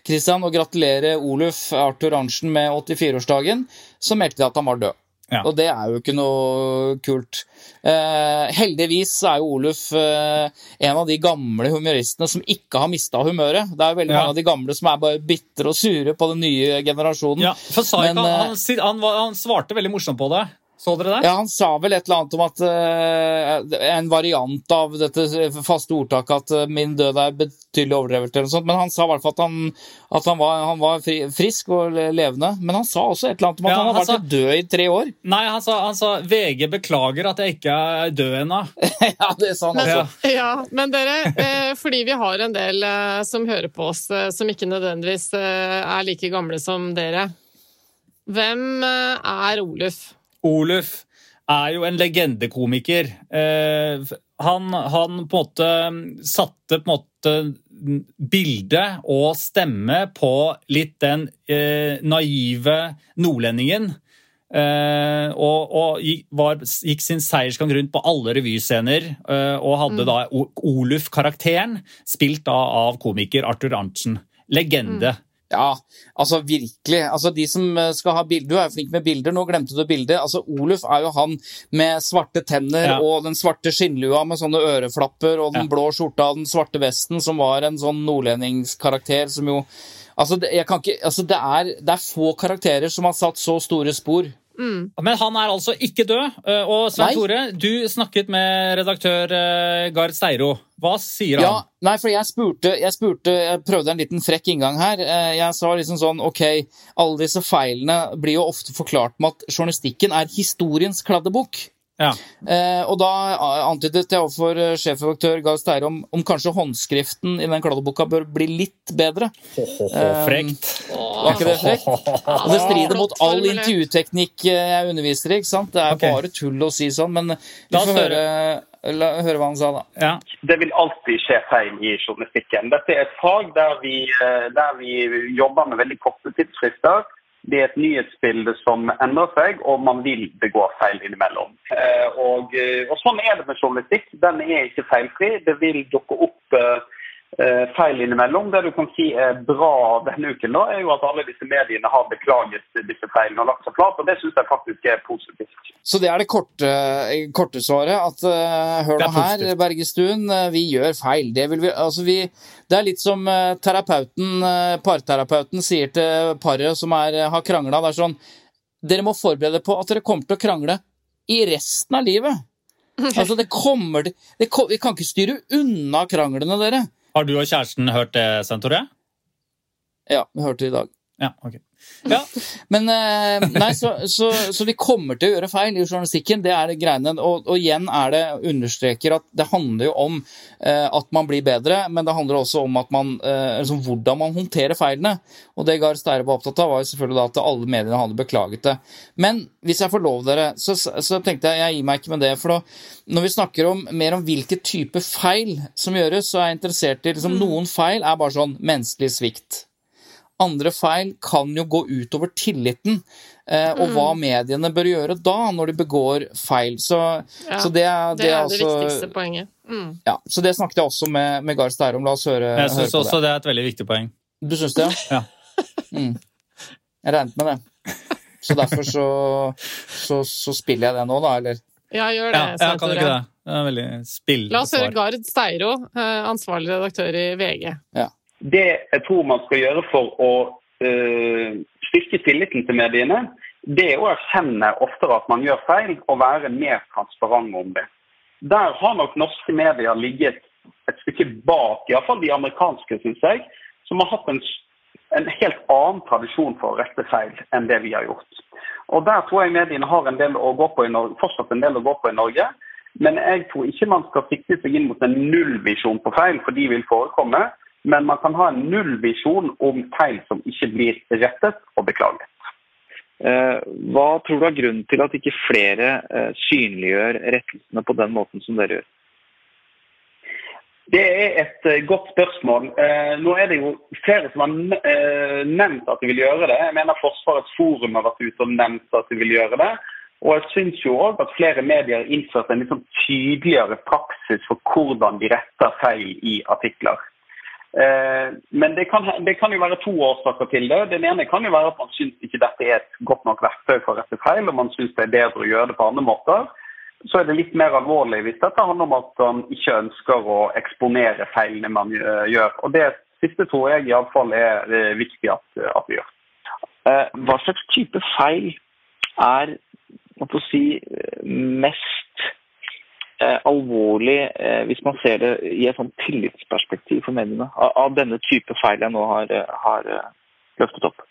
Kristian, å gratulere Oluf Arthur Arntzen med 84-årsdagen, så meldte de at han var død. Ja. Og det er jo ikke noe kult. Eh, heldigvis er jo Oluf eh, en av de gamle humoristene som ikke har mista humøret. Det er jo veldig ja. mange av de gamle som er bare bitre og sure på den nye generasjonen. Ja, for Saika, Men, han, eh, han, han, svarte veldig morsomt på det. Så dere det? Ja, Han sa vel et eller annet om at uh, En variant av dette faste ordtaket at uh, 'min død er betydelig overdrevet', eller noe sånt. Men han sa i hvert fall at han, at han var, han var fri, frisk og levende. Men han sa også et eller annet om at ja, han har vært sa, død i tre år. Nei, han sa, han sa 'VG beklager at jeg ikke er død ennå'. ja, det sa han også. Ja. ja, men dere, eh, fordi vi har en del eh, som hører på oss, eh, som ikke nødvendigvis eh, er like gamle som dere. Hvem er Oluf? Oluf er jo en legendekomiker. Eh, han, han, på en måte satte på en måte bilde og stemme på litt den eh, naive nordlendingen. Eh, og, og gikk, var, gikk, sin seiersgang rundt på alle revyscener. Eh, og hadde mm. da Oluf-karakteren, spilt da av komiker Arthur Arntzen. Legende. Mm. Ja, altså virkelig. Altså de som eh, skal ha bilder, Du er jo flink med bilder, nå glemte du bildet. Altså Oluf er jo han med svarte tenner ja. og den svarte skinnlua med sånne øreflapper og den ja. blå skjorta og den svarte vesten, som var en sånn nordlendingskarakter som jo Altså, det, ikke, altså det, er, det er få karakterer som har satt så store spor. Mm. Men han er altså ikke død. Eh, og Svein Tore, du snakket med redaktør eh, Gard Steiro. Hva sier han? Ja, nei, for jeg spurte, jeg spurte, jeg prøvde en liten frekk inngang her. Eh, jeg sa liksom sånn Ok, alle disse feilene blir jo ofte forklart med at journalistikken er historiens kladdebok. Ja. Eh, og da antydet jeg overfor eh, sjefredaktør Gahr Steire om, om kanskje håndskriften i den kladdeboka bør bli litt bedre. Ho-ho-ho, frekt. Var ikke det frekt? Og det strider mot all intervjuteknikk eh, jeg underviser i, ikke sant? Det er okay. bare tull å si sånn, men vi får høre, la, høre hva han sa, da. Ja. Det vil alltid skje feil i journalistikken. Dette er et fag der vi, eh, der vi jobber med veldig korte tidsfrister. Det er et nyhetsbilde som endrer seg, og man vil begå feil innimellom. Eh, Og, eh, og sånn er det med journalistikk. Den er ikke feilfri. Det vil dukke opp eh, feil innimellom. Det du kan si er bra denne uken, da, er jo at alle disse mediene har beklaget disse feilene og lagt seg flat, og det syns jeg faktisk er positivt. Så det er det korte, korte svaret. At uh, hør nå er her. Bergestuen, eh, vi gjør feil. Det, vil vi, altså vi, det er litt som eh, terapeuten, eh, parterapeuten sier til paret som er, har krangla. Det er sånn Dere må forberede på at dere kommer til å krangle i resten av livet. Altså, det kommer det, det, Vi kan ikke styre unna kranglene, dere. Har du og kjæresten hørt det, Svein Ja, vi hørte det i dag. Ja, ok. Ja. Men eh, nei, så, så, så vi kommer til å gjøre feil i journalistikken. Det er det greiene. Og, og igjen er det understreker at det handler jo om eh, at man blir bedre, men det handler også om at man, eh, liksom hvordan man håndterer feilene. Og det Gahr Steire var opptatt av, var jo selvfølgelig at alle mediene hadde beklaget det. Men hvis jeg får lov dere, så, så tenkte jeg jeg gir meg ikke med det. For da, når vi snakker om, mer om hvilke type feil som gjøres, så er jeg interessert i liksom, Noen feil er bare sånn menneskelig svikt. Andre feil kan jo gå utover tilliten, eh, og hva mediene bør gjøre da, når de begår feil. Så, Ja, så det, er- Det er det altså- viktigste poenget. Mm. Ja, så det snakket jeg også med, med Gahr Steire om. La oss høre, Jeg høre syns på også det. det er et veldig viktig poeng. Du syns det, Ja. Mm. Jeg regnet med det. Så derfor så, så, så spiller jeg det nå, da, eller? Ja, gjør det. Ja, jeg kan ikke det. Det er veldig spill. La oss høre. Gard Steiro, eh, ansvarlig redaktør i VG. Det jeg tror man skal gjøre for å eh, styrke tilliten til mediene, det er å erkjenne oftere at man gjør feil, og være mer transparent om det. Der har nok norske medier ligget et stykke bak, iallfall de amerikanske, syns jeg, som har hatt en, en helt annen tradisjon for å rette feil enn det vi har gjort. Og Der tror jeg mediene har en del å gå på i Norge, fortsatt en del å gå på i Norge. Men jeg tror ikke man skal sikte seg inn mot en nullvisjon på feil, for de vil forekomme. Men man kan ha en nullvisjon om feil som ikke blir rettet og beklaget. Eh, Hva tror du er grunnen til at ikke flere eh, synliggjør rettelsene på den måten som dere gjør? Det er et eh, godt spørsmål. Nå er det jo flere som har nevnt at de vil gjøre det. Jeg mener Forsvarets forum har vært ute og nevnt at de vil gjøre det. Og jeg syns jo òg at flere medier har innført en sånn tydeligere praksis for hvordan de retter feil i artikler. Eh, men det kan, det kan jo være to årsaker til det. Den ene kan jo være at man syns ikke dette er et godt nok verktøy for å rette feil, og man syns det er bedre å gjøre det på andre måter. Så er det litt mer alvorlig hvis dette handler om at man ikke ønsker å eksponere feilene man eh, gjør. Og det siste tror jeg iallfall er eh, viktig at, at vi gjør. Hva slags type feil er si, mest alvorlig eh, hvis man ser det i et sånn tillitsperspektiv for mediene, av, denne type feil jeg nå har, eh, har eh, løftet opp?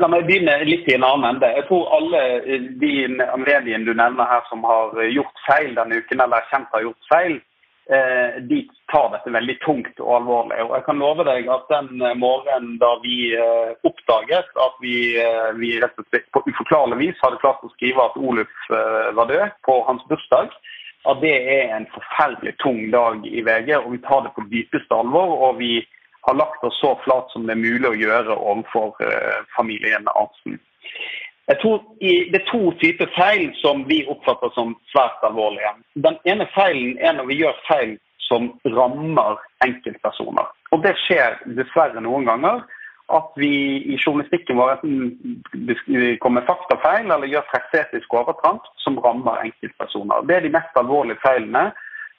La meg begynne litt i en annen ende. Jeg tror alle eh, de mediene du nevner her som har eh, gjort feil denne uken, eller erkjent har gjort feil, eh, de tar dette veldig tungt og alvorlig. Og jeg kan love deg at den eh, morgenen da vi eh, oppdaget at vi, eh, vi rett og slett på uforklarlig vis hadde klart å skrive at Oluf eh, var død på hans bursdag, at det er en forferdelig tung dag i VG, og vi tar det på dypeste alvor. og vi har lagt oss så flat som det er mulig å gjøre overfor eh, familien Arntzen. Jeg tror Det er to typer feil som vi oppfatter som svært alvorlige. Den ene feilen er når vi gjør feil som rammer enkeltpersoner. Og Det skjer dessverre noen ganger. At vi i journalistikken vår enten kommer med faktafeil eller gjør pressetisk overtramp som rammer enkeltpersoner. Det er de mest alvorlige feilene.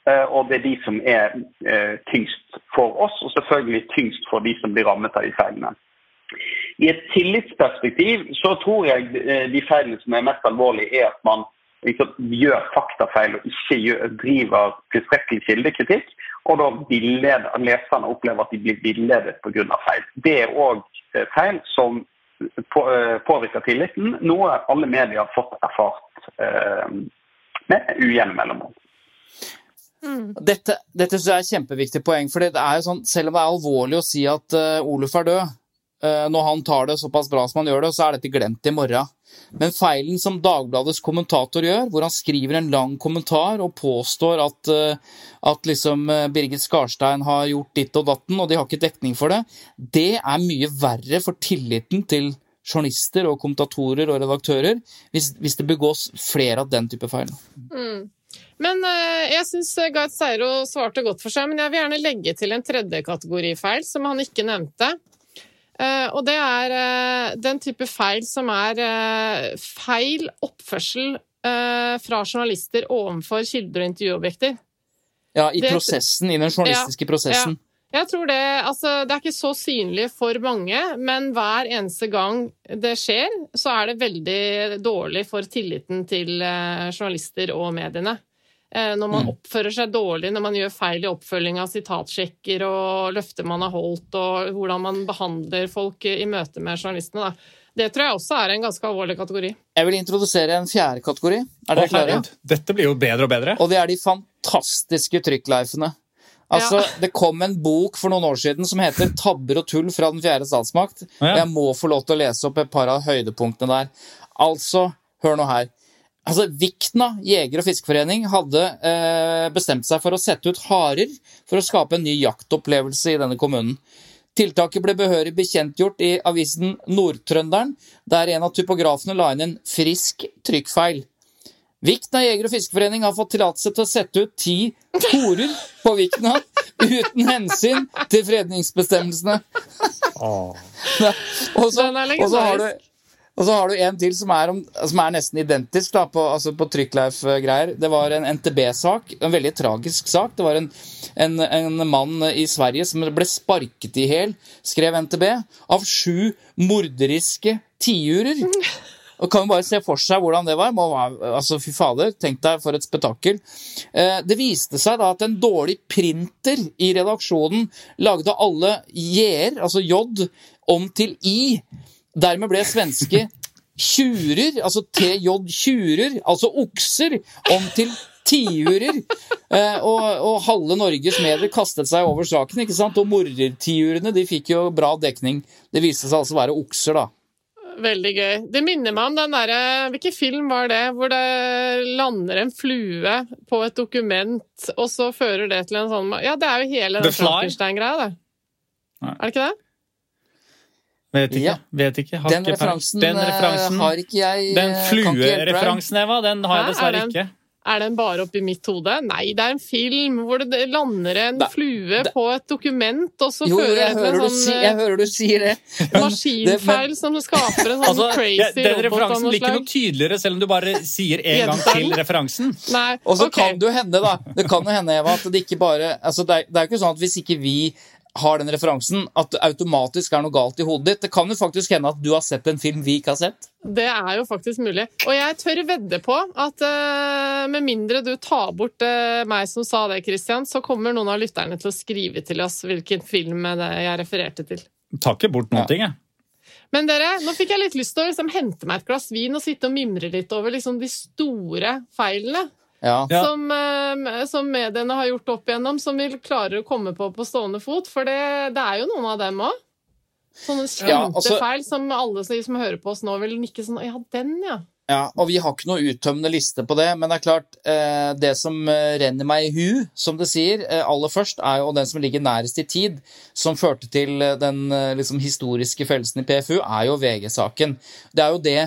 Eh, Og det er de som er eh, tyngst for oss, og selvfølgelig tyngst for de som blir rammet av de feilene. I et tillitsperspektiv så tror jeg eh, de feilene som er mest alvorlige, er at man liksom, gjør faktafeil og ikke gjør, driver tilstrekkelig kildekritikk. Og da villeder, leserne opplever at de blir villedet pga. feil. Det er òg feil som på, eh, påvirker tilliten, noe alle medier har fått erfart eh, med ujevne mellomrom. Dette, dette synes jeg er et kjempeviktig poeng, for det er jo sånn, selv om det er alvorlig å si at uh, Oluf er død, når han tar det såpass bra som han gjør det, så er dette glemt i morgen. Men feilen som Dagbladets kommentator gjør, hvor han skriver en lang kommentar og påstår at, uh, at liksom Birgit Skarstein har gjort ditt og datten, og de har ikke dekning for det, det er mye verre for tilliten til journalister og kommentatorer og redaktører hvis, hvis det begås flere av den type feil. Mm. Men jeg syns Gard Seiro svarte godt for seg, men jeg vil gjerne legge til en tredje kategori feil som han ikke nevnte. Uh, og det er uh, den type feil som er feil oppførsel fra journalister overfor kilder og intervjuobjekter. Ja, i det, prosessen, i den journalistiske ja, prosessen. Ja. Jeg tror det, altså, det er ikke så synlig for mange, men hver eneste gang det skjer, så er det veldig dårlig for tilliten til journalister og mediene. Eh, når man mm. oppfører seg dårlig, når man gjør feil i oppfølging av sitatsjekker og løfter man har holdt, og hvordan man behandler folk i møte med journalistene. Da. Det tror jeg også er en ganske alvorlig kategori. Jeg vil introdusere en fjerde kategori. Er dere klare? Dette blir jo bedre og bedre. Og det er de fantastiske trykkleifene. Altså, ja. Det kom en bok for noen år siden som heter 'Tabber og tull fra den fjerde statsmakt'. Ja. Jeg må få lov til å lese opp et par av høydepunktene der. Altså, hør nå her. Altså, Vikna jeger- og fiskeforening hadde eh, bestemt seg for å sette ut harer for å skape en ny jaktopplevelse i denne kommunen. Tiltaket ble behørig bekjentgjort i avisen Nordtrønderen, der en av typografene la inn en frisk trykkfeil. Vikna jeger- og fiskeforening har fått tillatelse til å sette ut ti horer på Vikna uten hensyn til fredningsbestemmelsene. Oh. og så har du og så har du en til som er, om, som er nesten identisk da, på, altså på Trykkleif-greier. Det var en NTB-sak, en veldig tragisk sak. Det var en, en, en mann i Sverige som ble sparket i hjel, skrev NTB, av sju morderiske tiurer. Og kan jo bare se for seg hvordan det var. Altså, Fy fader, tenk deg for et spetakkel. Eh, det viste seg da at en dårlig printer i redaksjonen lagde alle j-er, altså j, om til i. Dermed ble svenske tjurer, altså TJ-tjurer, altså okser, om til tiurer. Eh, og, og, halve Norges medier kastet seg over saken, ikke sant? og mordertiurene de fikk jo bra dekning. Det viste seg altså å være okser, da. Veldig gøy. Det minner meg om den derre Hvilken film var det hvor det lander en flue på et dokument, og så fører det til en sånn Ja, det er jo hele den Frankenstein-greia, det. Er det ikke det? Vet ikke. Ja. Vet ikke. Har den, ikke referansen, den eh, referansen har ikke jeg Den eh, fluereferansen, Eva, den har jeg dessverre ikke. Er den bare oppi mitt hode? Nei, det er en film hvor det lander en da, flue da, på et dokument, og så jo, fører det til en sånn si, Jeg hører du sier det. Maskinfeil det, som skaper en sånn altså, crazy ja, Den referansen blir ikke noe tydeligere selv om du bare sier en gang til referansen. Nei, og så okay. kan det jo hende, da. Det kan jo hende, Eva, at det ikke bare altså, det, er, det er jo ikke sånn at hvis ikke vi har den referansen, at det automatisk er noe galt i hodet ditt. Det kan jo faktisk hende at du har sett en film vi ikke har sett. Det er jo faktisk mulig. Og jeg tør vedde på at uh, med mindre du tar bort uh, meg som sa det, Christian, så kommer noen av lytterne til å skrive til oss hvilken film jeg refererte til. Tar ikke bort noen ja. ting, jeg. Men dere, nå fikk jeg litt lyst til å liksom, hente meg et glass vin og sitte og mimre litt over liksom, de store feilene. Ja. Som, uh, som, mediene har gjort opp igjennom, som vi klarer å komme på på stående fot. For det, det er jo noen av dem òg. Sånne kjente ja, altså, feil som alle som hører på oss nå, vil nikke sånn Ja, den, ja. Ja, og vi har ikke noe uttømmende liste på det, men det er klart, eh, det som eh, renner meg i hu, som det sier, eh, aller først, er jo den som ligger nærest i tid, som førte til eh, den eh, liksom, historiske fellelsen i PFU, er jo VG-saken. Det er jo det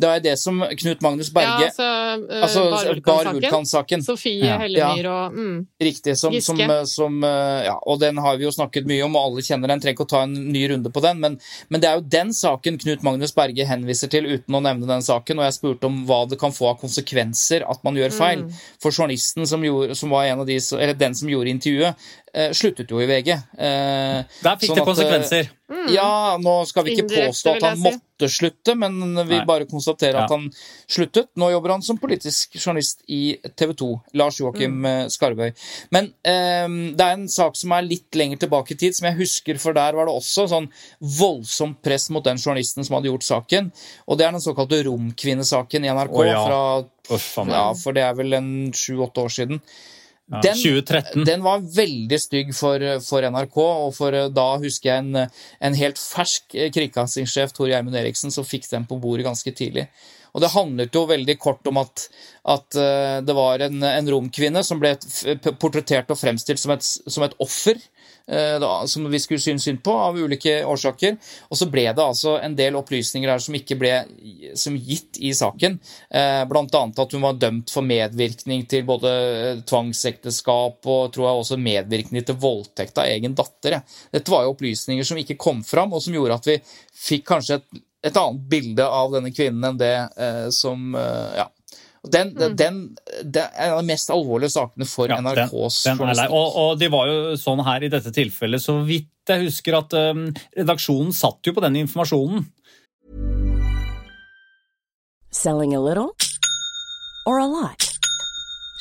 det er det som Knut Magnus Berge Ja, altså, uh, Bar Vulkan-saken. Sofie ja. Hellemyr og mm, Riktig. Som, som, som, ja, og den har vi jo snakket mye om, og alle kjenner den. Trenger ikke å ta en ny runde på den, men, men, det er jo den saken Knut Magnus Berge henviser til uten å nevne den saken. Og jeg spurte om hva det kan få av konsekvenser at man gjør feil. Mm. For journalisten som, gjorde, som var en av de, eller den som gjorde intervjuet, eh, sluttet jo i VG. Eh, Der fikk sånn det konsekvenser. At, Ja, nå skal vi ikke påstå at han si. måtte slutte, men vi Nei. bare konstaterer at Ja. han sluttet. Nå jobber han som politisk journalist i TV 2. Lars Joakim Mm. eh, Skarvøy. Men eh, det er en sak som er litt lenger tilbake i tid, som jeg husker, for der var det også sånn voldsomt press mot den journalisten som hadde gjort saken. Og det er den såkalte Romkvinnesaken i NRK oh, ja. fra Uff. Ja, for det er vel en sju-åtte år siden. Den- 2013. Den var veldig stygg for, for NRK, og for eh, da husker jeg en, en helt fersk eh, kringkastingssjef, Tor Gjermund Eriksen, som fikk den på bordet ganske tidlig. Og det handlet jo veldig kort om at, at eh, det var en, en romkvinne som ble portrettert og fremstilt som et, som et offer. Eh, Da, som vi skulle synes synd på, av ulike årsaker. Og så ble det altså en del opplysninger her som ikke ble som gitt i saken. Eh, annet at hun var dømt for medvirkning til både eh, tvangsekteskap og tror jeg også medvirkning til voldtekt av egen datter. Dette var jo opplysninger som ikke kom fram, og som gjorde at vi fikk kanskje et, et annet bilde av denne kvinnen enn det eh, som eh, Ja. Den, den, det er en av de mest alvorlige sakene for Ja, NRKs den er journalistikk. Og, og de var jo sånn her i dette tilfellet, så vidt jeg husker at um, redaksjonen satt jo på den informasjonen. Selling a little or a lot?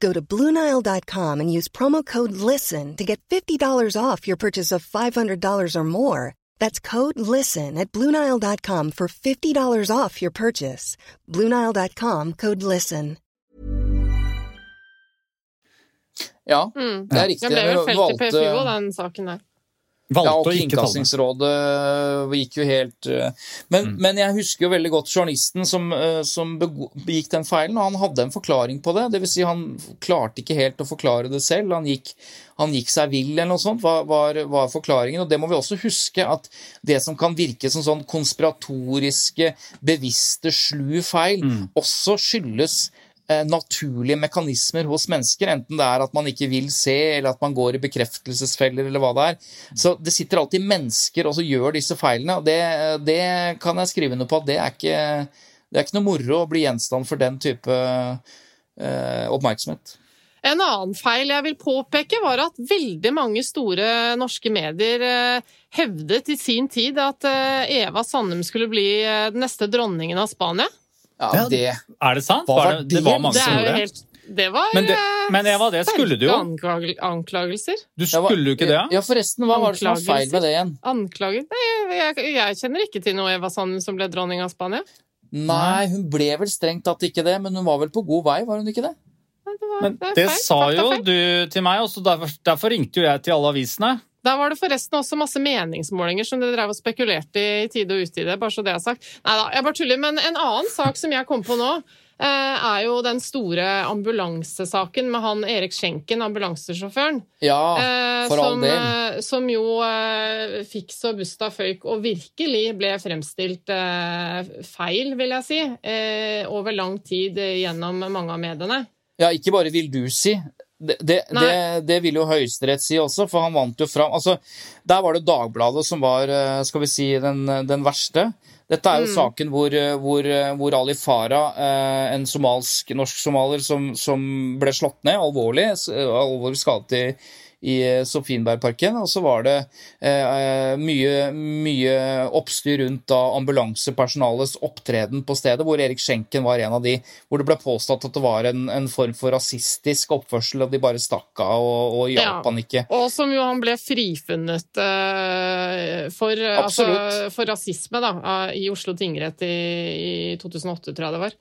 Go to Bluenile.com and use promo code LISTEN to get $50 off your purchase of $500 or more. That's code LISTEN at Bluenile.com for $50 off your purchase. Bluenile.com code LISTEN. Ja, Mm. det er riktig. Den ble vel Vi felt i valgte- PFU, den saken der. Ja, og Valgte ta den. Kringkastingsrådet gikk jo helt men, men, men jeg husker jo veldig godt journalisten som, eh, som begikk den feilen, og han hadde en forklaring på det. Det vil si, han klarte ikke helt å forklare det selv. Han gikk, han gikk seg vill eller noe sånt, var, var, var forklaringen. Og det må vi også huske, at det som kan virke som sånn konspiratoriske, bevisste, slu feil, også skyldes eh, naturlige mekanismer hos mennesker, enten det er at man ikke vil se, eller at man går i bekreftelsesfeller, eller hva det er. Så det sitter alltid mennesker og så gjør disse feilene, og det, det kan jeg skrive noe på at det er ikke, det er ikke noe moro å bli gjenstand for den type eh, oppmerksomhet. En annen feil jeg vil påpeke, var at veldig mange store norske medier eh, hevdet i sin tid at eh, Eva Sandum skulle bli eh, den neste dronningen av Spania. Ja, det Er det sant? Hva Var var det, det det? var mange Det som gjorde det. Det var Men det- eh, men Eva, det skulle du jo. Anklagelser. Du skulle jo ikke det? Ja, forresten, hva var det som var feil med det igjen? Anklager Nei, jeg, jeg kjenner ikke til noe Eva Sanden som ble dronning av Spania. Nei, hun ble vel strengt tatt ikke det, men hun var vel på god vei, var hun ikke det? Nei, Det, var, Men det det sa jo du til meg, og derfor, derfor ringte jo jeg til alle avisene. Der var det forresten også masse meningsmålinger som dere drev og spekulerte i i tide og utide. bare så det er sagt. Nei da, jeg bare tuller. Men en annen sak som jeg kom på nå, eh, er jo den store ambulansesaken med han Erik Schenken, ambulansesjåføren. Ja, eh, for all del. eh, som jo fikk så busta føyk og virkelig ble fremstilt feil, vil jeg si, over lang tid gjennom mange av mediene. Ja, ikke bare vil du si. Det, det, det, det vil jo Høyesterett si også, for han vant jo fram. Altså, Der var det Dagbladet som var eh, skal vi si, den, den verste. Dette er jo saken hvor, eh, hvor, eh, hvor Ali Farah, en somalsk, norsk-somalier som, som ble slått ned alvorlig, alvorlig skadet i, i eh, Sofienbergparken. Og så var det eh, mye, mye oppstyr rundt da ambulansepersonalets opptreden på stedet, hvor Erik Schenken var en av de hvor det ble påstått at det var en, en form for rasistisk oppførsel, og de bare stakk av og, og hjalp Ja. han ikke. Og som jo han ble frifunnet eh, for, altså, for rasisme da, i Oslo tingrett i, i 2008, tror jeg det var.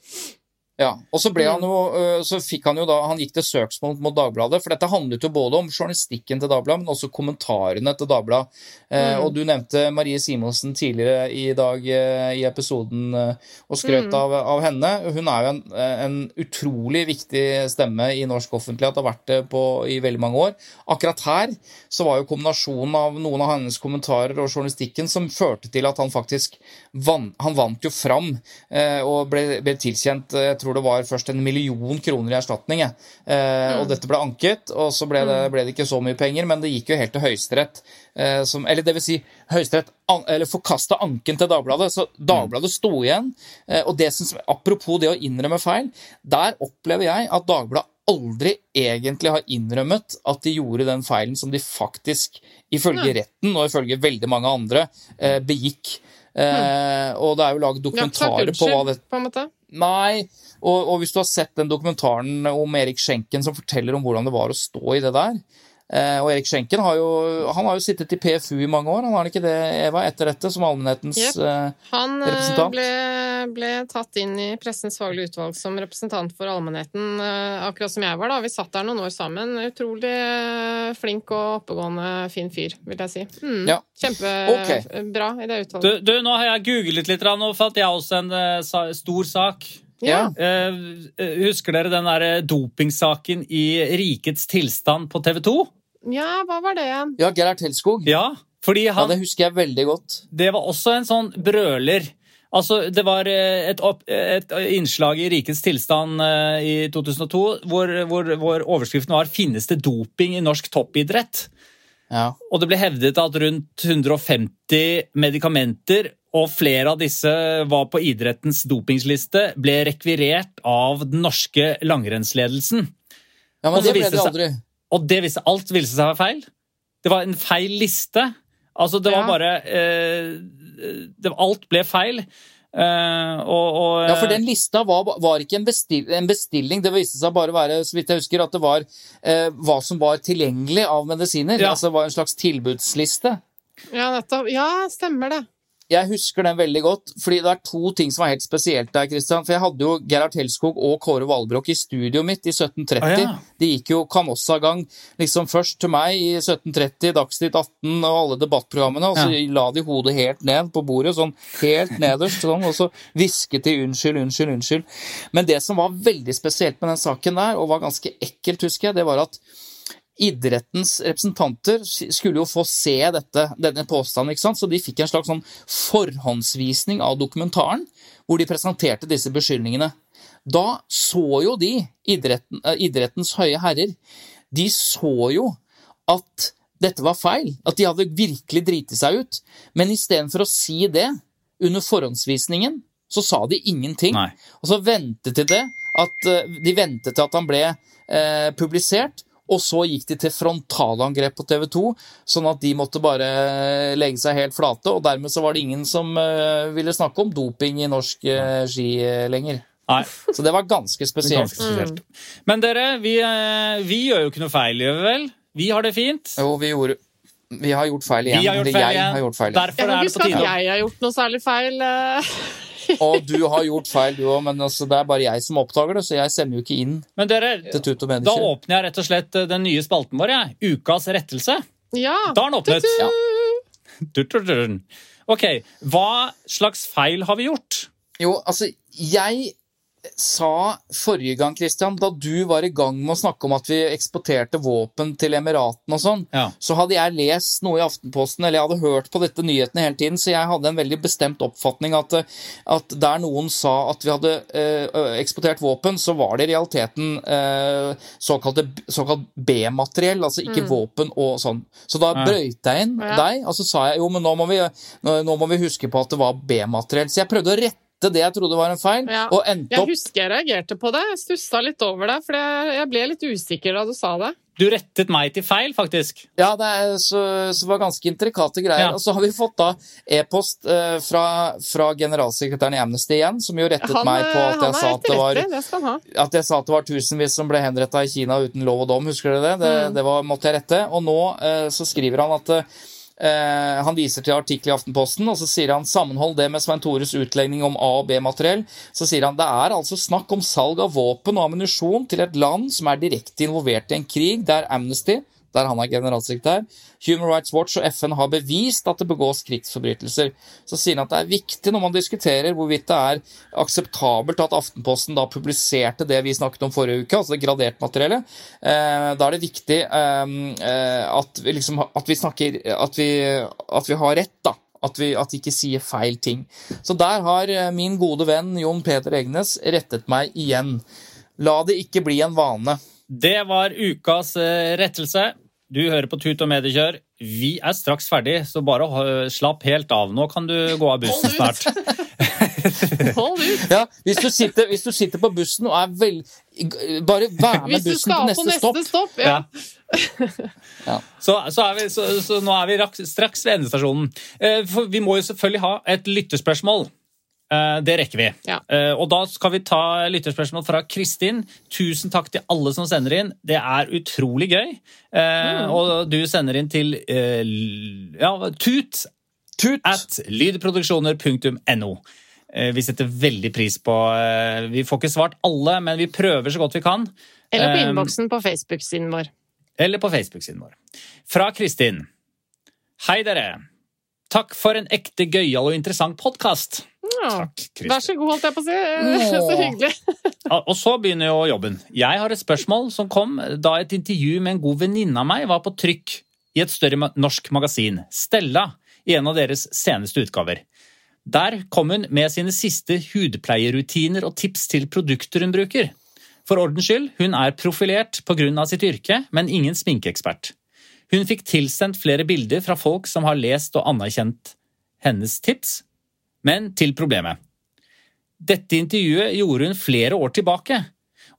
Ja, og så, ble han jo, øh, så fikk han jo da Han gikk til søksmål mot Dagbladet, for dette handlet jo både om journalistikken til Dagbladet, men også kommentarene til Dagbladet. Eh, Og du nevnte Marie Simonsen tidligere i dag eh, i episoden eh, og skrøt av, av henne. Hun er jo en, en utrolig viktig stemme i norsk offentlighet, har vært det på, i veldig mange år. Akkurat her så var jo kombinasjonen av noen av hennes kommentarer og journalistikken som førte til at han faktisk vann, han vant jo fram eh, og ble, ble tilkjent eh, jeg tror det var først en million kroner i erstatning. Eh, mm. Og dette ble anket, og så ble det, ble det ikke så mye penger, men det gikk jo helt til Høyesterett. Eh, som- eller det vil si, Høyesterett an, eller forkasta anken til Dagbladet, så Dagbladet sto igjen. Eh, og det som, apropos det å innrømme feil, der opplever jeg at Dagbladet aldri egentlig har innrømmet at de gjorde den feilen som de faktisk, ifølge retten og ifølge veldig mange andre, eh, begikk. Eh, og det er jo laget Ja, dokumentarer på hva det på en måte. Nei, og, og hvis du har sett den dokumentaren om Erik Schenken som forteller om hvordan det var å stå i det der eh, Og Erik Schenken har jo, han har jo sittet i PFU i mange år, han har ikke det, Eva, etter dette, som allmennhetens yep. eh, Han eh, Representant? ble, ble tatt inn i Pressens faglige utvalg som representant for allmennheten, eh, akkurat som jeg var. da. Vi satt der noen år sammen. Utrolig eh, flink og oppegående, fin fyr, vil jeg si. Mm. Ja. Kjempebra i det utvalget. du, nå har jeg googlet litt, og fant jeg også en eh, stor sak. Ja. Eh, eh, husker dere den der eh, dopingsaken i Rikets tilstand på TV 2? Ja, hva var det igjen? Ja, Gerhard Helskog. Ja, fordi Ja, det husker jeg veldig godt. det var også en sånn brøler. Altså, Det var et, opp, et innslag i Rikets tilstand i 2002 hvor, hvor, hvor overskriften var 'Finnes det doping i norsk toppidrett?' Ja. Og det ble hevdet at rundt 150 medikamenter, og flere av disse var på idrettens dopingsliste, ble rekvirert av den norske langrennsledelsen. ja, Og men det ble det aldri. Og det viste, alt viste seg å være feil. Det var en feil liste. Altså, det var bare eh, det, Alt ble feil. Eh, og, og Ja, for den lista var, var ikke en, bestil, en bestilling. Det viste seg bare å være, så vidt jeg husker, at det var eh, hva som var tilgjengelig av medisiner. Ja. Altså det var en slags tilbudsliste. Ja, nettopp. Ja, stemmer det. Jeg husker den veldig godt, fordi det er to ting som var helt spesielt der, Christian. For jeg hadde jo Gerhard Helskog og Kåre Valbrok i studioet mitt i 1730. Ah, ja. De gikk jo Canossa-gang liksom først til meg i 1730, Dagsnytt 18 og alle debattprogrammene, og så la de hodet helt ned på bordet, sånn helt nederst, sånn, og så hvisket de 'unnskyld, unnskyld, unnskyld'. Men det som var veldig spesielt med den saken der, og var ganske ekkelt, husker jeg, det var at idrettens representanter skulle jo få se dette, denne påstanden, ikke sant? så de fikk en slags sånn forhåndsvisning av dokumentaren, hvor de presenterte disse beskyldningene. Da så jo de, idretten, eh, idrettens høye herrer, de så jo at dette var feil, at de hadde virkelig driti seg ut, men istedenfor å si det under forhåndsvisningen, så sa de ingenting. Nei. Og så ventet de det, at eh, de ventet til at han ble eh, publisert, og så gikk de til frontalangrep på TV 2, sånn at de måtte bare legge seg helt flate, og dermed så var det ingen som eh, ville snakke om doping i norsk eh, ski eh, lenger. Nei, Så det var ganske spesielt. ganske spesielt. Men dere, vi, eh, vi gjør jo ikke noe feil, gjør vi vel? Vi har det fint. Jo, vi gjorde Vi har gjort feil igjen. Vi har gjort feil jeg igjen. har gjort feil igjen. Derfor Jeg er det på tide. Jeg husker at jeg har gjort noe særlig feil. Og du har gjort feil, du òg, men altså, det er bare jeg som oppdager det, så jeg sender jo ikke inn Men dere, til Tut og da åpner jeg rett og slett eh, den nye spalten vår, jeg. Ukas rettelse. Ja. Da er den åpnet. Ja. Ok, hva slags feil har vi gjort? Jo, altså, jeg sa forrige gang, Christian, da du var i gang med å snakke om at vi eksporterte våpen til Emiratene og sånn, Ja. så hadde jeg lest noe i Aftenposten, eller jeg hadde hørt på dette nyhetene hele tiden, så jeg hadde en veldig bestemt oppfatning at, at der noen sa at vi hadde eh, eksportert våpen, så var det i realiteten eh, såkalte, såkalt B-materiell, altså ikke våpen og sånn. Så da Ja. brøyte jeg inn Ja. deg, og så sa jeg jo, men nå må vi, nå, nå må vi huske på at det var B-materiell. Så jeg prøvde å rette det jeg trodde var en feil, Ja. og endte opp Jeg husker jeg reagerte på det. Jeg stussa litt over det, for jeg jeg ble litt usikker da du sa det. Du rettet meg til feil, faktisk. Ja, det, er, så, så var ganske intrikate greier. Ja. Og så har vi fått da e-post eh, fra, fra generalsekretæren i Amnesty igjen, som jo rettet Han, meg på at jeg, sa at, det var, det at jeg sa at det var tusenvis som ble henretta i Kina uten lov og dom. Husker dere det? Det, Mm. det var, måtte jeg rette. Og nå eh, så skriver han at Eh, han viser til artikkel i Aftenposten, og så sier han sammenhold det med Svein Tores utlegning om A- og B-materiell. Så sier han det er altså snakk om salg av våpen og ammunisjon til et land som er direkte involvert i en krig der Amnesty, der han er generalsekretær, Human Rights Watch og FN har bevist at det begås krigsforbrytelser. Så sier han at det er viktig når man diskuterer hvorvidt det er akseptabelt at Aftenposten da publiserte det vi snakket om forrige uke, altså det graderte materiellet. Eh, da er det viktig eh, eh, at, vi liksom, at vi snakker at vi, at vi har rett, da. At vi, at ikke sier feil ting. Så der har eh, min gode venn Jon Peter Egnes rettet meg igjen. La det ikke bli en vane. Det var ukas rettelse. Du hører på Tut og Mediekjør. Vi er straks ferdig, så bare slapp helt av. Nå kan du gå av bussen snart. Hold ut! Ja, hvis du sitter, hvis du sitter på bussen og er vel... Bare vær med bussen til på neste neste stopp. stopp, ja. Ja. Så, så, er vi, så, så nå er vi straks ved endestasjonen. Eh, For vi må jo selvfølgelig ha et lytterspørsmål. Eh, Det rekker vi. Ja. Eh, Og da skal vi ta lytterspørsmål fra Kristin. Tusen takk til alle som sender inn. Det er utrolig gøy. Mm. Og du sender inn til eh, ja, tut Tut! at lydproduksjoner.no. Eh, Vi setter veldig pris på eh, Vi får ikke svart alle, men vi prøver så godt vi kan. Eller på Eh, innboksen på Facebook-siden vår. eller på Facebook-siden vår. Fra Kristin. Hei, dere. Takk for en ekte gøyal og interessant podkast. Ja. Kristin. Vær så god, holdt jeg på å si. Så hyggelig. Og så begynner jo jobben. Jeg har et spørsmål som kom da et intervju med en god venninne av meg var på trykk i et større norsk magasin, Stella, i en av deres seneste utgaver. Der kom hun med sine siste hudpleierrutiner og tips til produkter hun bruker. For ordens skyld, hun er profilert pga. sitt yrke, men ingen sminkeekspert. Hun fikk tilsendt flere bilder fra folk som har lest og anerkjent hennes tips, men til problemet. Dette intervjuet gjorde hun flere år tilbake,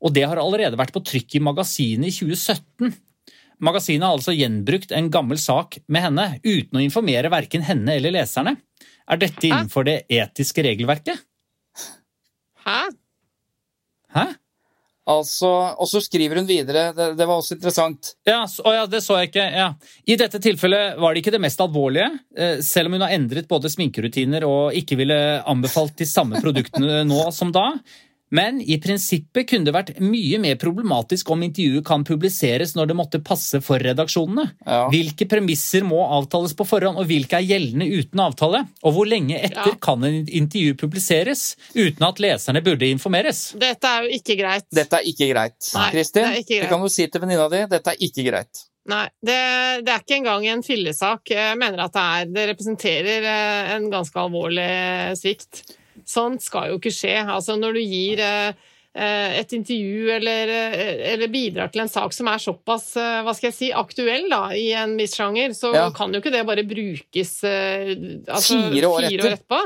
og det har allerede vært på trykk i magasinet i 2017. Magasinet har altså gjenbrukt en gammel sak med henne, uten å informere verken henne eller leserne. Er dette innenfor det etiske regelverket? Hæ? Hæ? Altså, og så skriver hun videre, det, det var også interessant. Ja, så, å ja, det så jeg ikke. Ja. I dette tilfellet var det ikke det mest alvorlige, eh, selv om hun har endret både sminkerutiner og ikke ville anbefalt de samme produktene nå som da. Men i prinsippet kunne det vært mye mer problematisk om intervjuet kan publiseres når det måtte passe for redaksjonene. Ja. Hvilke premisser må avtales på forhånd, og hvilke er gjeldende uten avtale? Og hvor lenge etter Ja. kan en intervju publiseres uten at leserne burde informeres? Dette er jo ikke greit. Dette er ikke greit. Nei, Kristin, det det kan du si til venninna di. Dette er ikke greit. Nei, det, det er ikke engang en fillesak. Jeg mener at det, er, det representerer eh, en ganske alvorlig svikt. Sånt skal jo ikke skje. Altså når du gir eh, eh, et intervju eller, eh, eller bidrar til en sak som er såpass hva skal jeg si, aktuell da, i en viss sjanger, så Ja. kan jo ikke det bare brukes altså, Fire år etter. etterpå.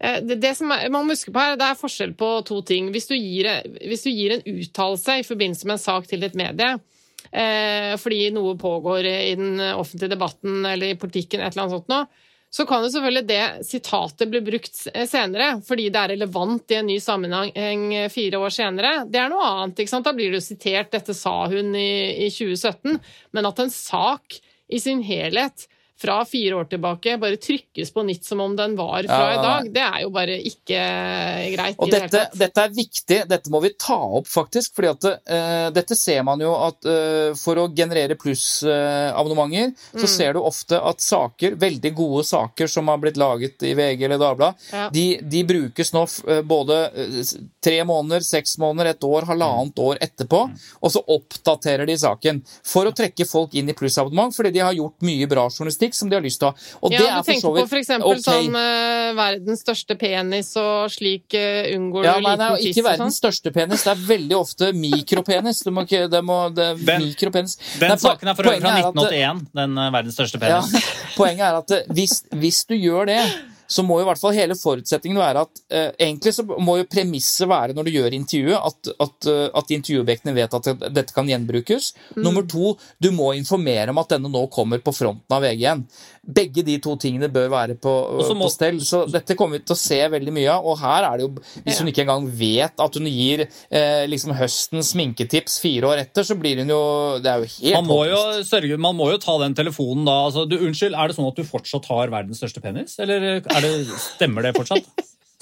Eh, Det, det som er, man må huske på her, det er forskjell på to ting. Hvis du gir, hvis du gir en uttalelse i forbindelse med en sak til et medie, eh, fordi noe pågår i den offentlige debatten eller i politikken, et eller annet sånt nå, så kan jo selvfølgelig det sitatet bli brukt senere, fordi det er relevant i en ny sammenheng fire år senere. Det er noe annet. ikke sant? Da blir det jo sitert 'dette sa hun i, i 2017', men at en sak i sin helhet fra fire år tilbake bare trykkes på nytt som om den var fra Ja, i dag, det er jo bare ikke greit. Og i det hele dette, tatt. dette er viktig, dette må vi ta opp faktisk, fordi at uh, dette ser man jo at uh, for å generere plussabonnementer, uh, så ser du ofte at saker, veldig gode saker som har blitt laget i VG eller Dagbladet, Ja. de, de brukes nå f- eh, både eh, tre måneder, seks måneder, et år, halvannet år etterpå, og så oppdaterer de saken for å trekke folk inn i plussabonnement, fordi de har gjort mye bra journalistikk som de har lyst til å ha. Ja, det du er for tenker så på vidt for eksempel ok. sånn uh, verdens største penis og slik uh, unngår Ja, du liten tiss ikke verdens sånn. største penis, det er veldig ofte mikropenis. Det må ikke, det må, det er Den- mikropenis. Den Nei, saken er for øvrig fra poenget er at- 1981, den uh, verdens største Ja, penis. poenget er at hvis, hvis du gjør det, så må jo i hvert fall hele forutsetningen være at eh, Egentlig så må jo premisset være når du gjør intervjuet, at, at, eh, at intervjuobjektene vet at dette kan gjenbrukes. Nummer to, du må informere om at denne nå kommer på fronten av VG igjen. Begge de to tingene bør være på, må- på stell. Så dette kommer vi til å se veldig mye av. Og her er det jo Hvis hun ikke engang vet at hun gir eh, liksom høstens sminketips fire år etter, så blir hun jo Det er jo helt Man må jo, sørge, man må jo ta den telefonen da. Altså, du, unnskyld, er det sånn at du fortsatt har verdens største penis? Eller er det, stemmer det fortsatt?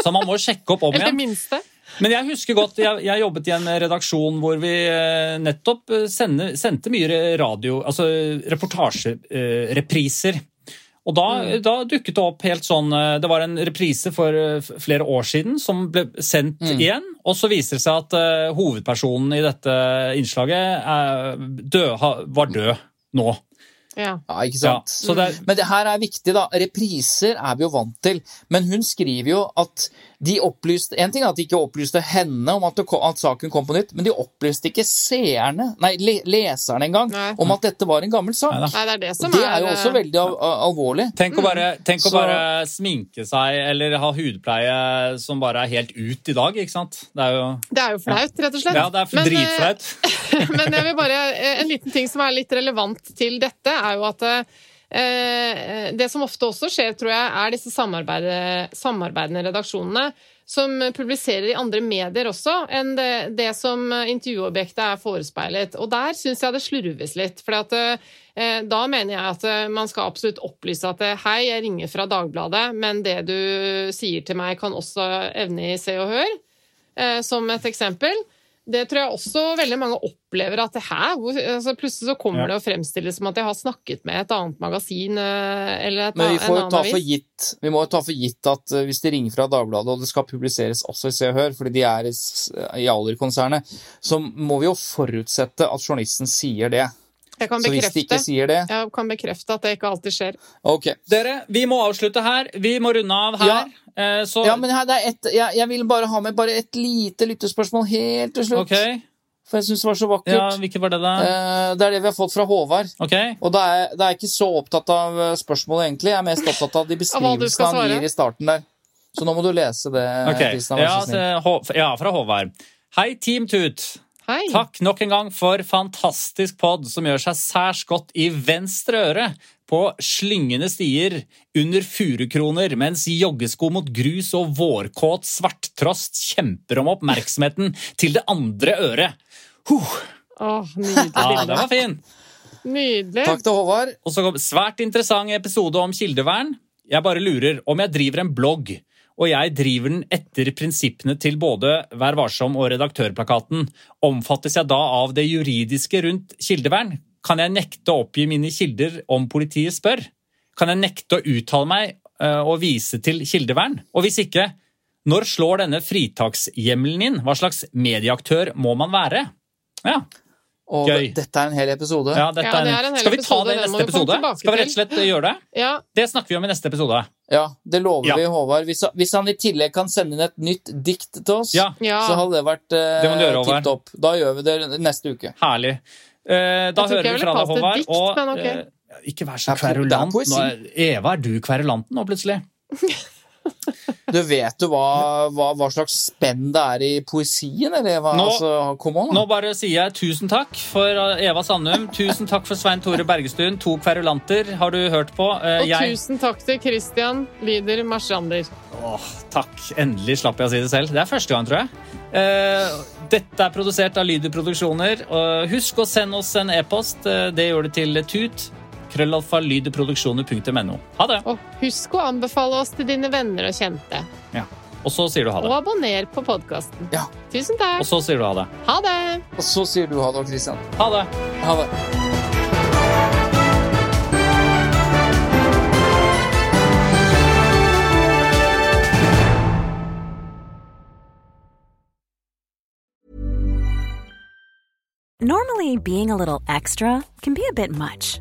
Så man må sjekke opp om Eller igjen. minste. Men jeg husker godt, jeg, jeg jobbet i en redaksjon hvor vi eh, nettopp eh, sende, sendte mye radio, altså reportasjerepriser. Og da, da dukket det opp helt sånn eh, Det var en reprise for eh, flere år siden som ble sendt igjen. Og så viser det seg at uh, hovedpersonen i dette innslaget er død, ha- var død nå. Ja. Ja, ikke Ja, sant? så det er, Men det her er viktig, da. Repriser er vi jo vant til. Men hun skriver jo at de opplyste En ting er at de ikke opplyste henne om at, det at saken kom på nytt, men de opplyste ikke seerne, nei, le, leserne engang, Nei. om at dette var en gammel sak. Nei, det er det som det er jo eh, også veldig al al alvorlig. tenk å bare, tenk å bare sminke seg eller ha hudpleie som bare er helt ut i dag, ikke sant? Det er jo Det er jo flaut, rett og slett. Ja, det er Men, eh, dritflaut. Men jeg vil bare, eh, en liten ting som er litt relevant til dette, er jo at eh, det som ofte også skjer, tror jeg, er disse samarbeidende redaksjonene som publiserer i andre medier også enn det, det som intervjuobjektet er forespeilet. Og der syns jeg det slurves litt. For at, eh, da mener jeg at eh, man skal absolutt opplyse at eh, hei, jeg ringer fra Dagbladet, men det du sier til meg, kan også evne i Se og Hør, eh, som et eksempel. Det tror jeg også veldig mange opplever at det her, hvor, altså plutselig så kommer Ja. det og fremstilles som at jeg har snakket med et annet magasin eh, eller et, Men vi får en ta annen for gitt, vi må jo ta for gitt at eh, hvis de ringer fra Dagbladet, og det skal publiseres også i Se og Hør, fordi de er i i Aller-konsernet, så må vi jo forutsette at journalisten sier det. Jeg kan Så hvis de bekrefte, ikke sier det jeg kan bekrefte at det ikke alltid skjer. Ok. Dere, vi må avslutte her. Vi må runde av her. Ja. Eh, Så Ja, men her, det er et, jeg, jeg vil bare ha med bare et lite lyttespørsmål helt til slutt. Okay. For jeg syns det var så Ja, vakkert. hvilket var det, da? Eh, det er det vi har fått fra Håvard. Okay. Og da er, da er jeg ikke så opptatt av eh, spørsmålet, egentlig. Jeg er mest opptatt av de beskrivelsene han gir i starten der. Så nå må du lese det, Okay. Ja, ja, fra Håvard. Hei, Team Tut. Hei! Takk nok en gang for fantastisk pod som gjør seg særs godt i venstre øre på slyngende stier under furukroner, mens joggesko mot grus og vårkåt svarttrost kjemper om oppmerksomheten til det andre øret. Huh. Oh, nydelig Ja, den var fin. Nydelig. Takk til Håvard. Og så kom svært interessant episode om kildevern. Jeg bare lurer om jeg driver en blogg, og jeg driver den etter prinsippene til både Vær varsom og Redaktørplakaten. Omfattes jeg da av det juridiske rundt kildevern? Kan jeg nekte å oppgi mine kilder om politiet spør? Kan jeg nekte å uttale meg eh, og vise til kildevern? Og hvis ikke, når slår denne fritakshjemmelen inn? Hva slags medieaktør må man være? Ja, Og Gøy. dette er en hel episode. ja, dette Ja, det er en hel Skal vi ta episode, det i neste episode? Skal vi rett og slett gjøre det? Ja, Det snakker vi om i neste episode. Ja, det lover Ja. vi Håvard. Hvis, hvis han i tillegg kan sende inn et nytt dikt til oss, så hadde det vært eh, tipp topp. Da gjør vi det neste uke. Herlig. Eh, da Jeg hører jeg vi fra deg, Håvard. dikt, Og men ok. eh, ikke vær så er er kverulant. er, Eva, er du kverulanten nå, plutselig? Du vet du hva, hva, hva slags spenn det er i poesien, eller hva? Nå- altså, come on. Nå bare sier jeg tusen takk for eh, Eva Sandum. Tusen takk for Svein Tore Bergestuen. To kverulanter har du hørt på. Eh, Og jeg tusen takk til Christian Lider Marstrander. Åh, takk. Endelig slapp jeg å si det selv. Det er første gang, tror jeg. Eh, dette er produsert av Lyder Produksjoner. Husk å sende oss en e-post. Eh, det gjør det til tut. Krøllalfa lyderproduksjoner.no. Ha det. Og husk å anbefale oss til dine venner og kjente. Ja. Og så sier du ha det. Og abonner på podkasten. Ja. Tusen takk. Og så sier du ha det. Ha det! Og så sier du ha det, Christian. Ha det. Ha det. Normally, being a little extra can be a bit much,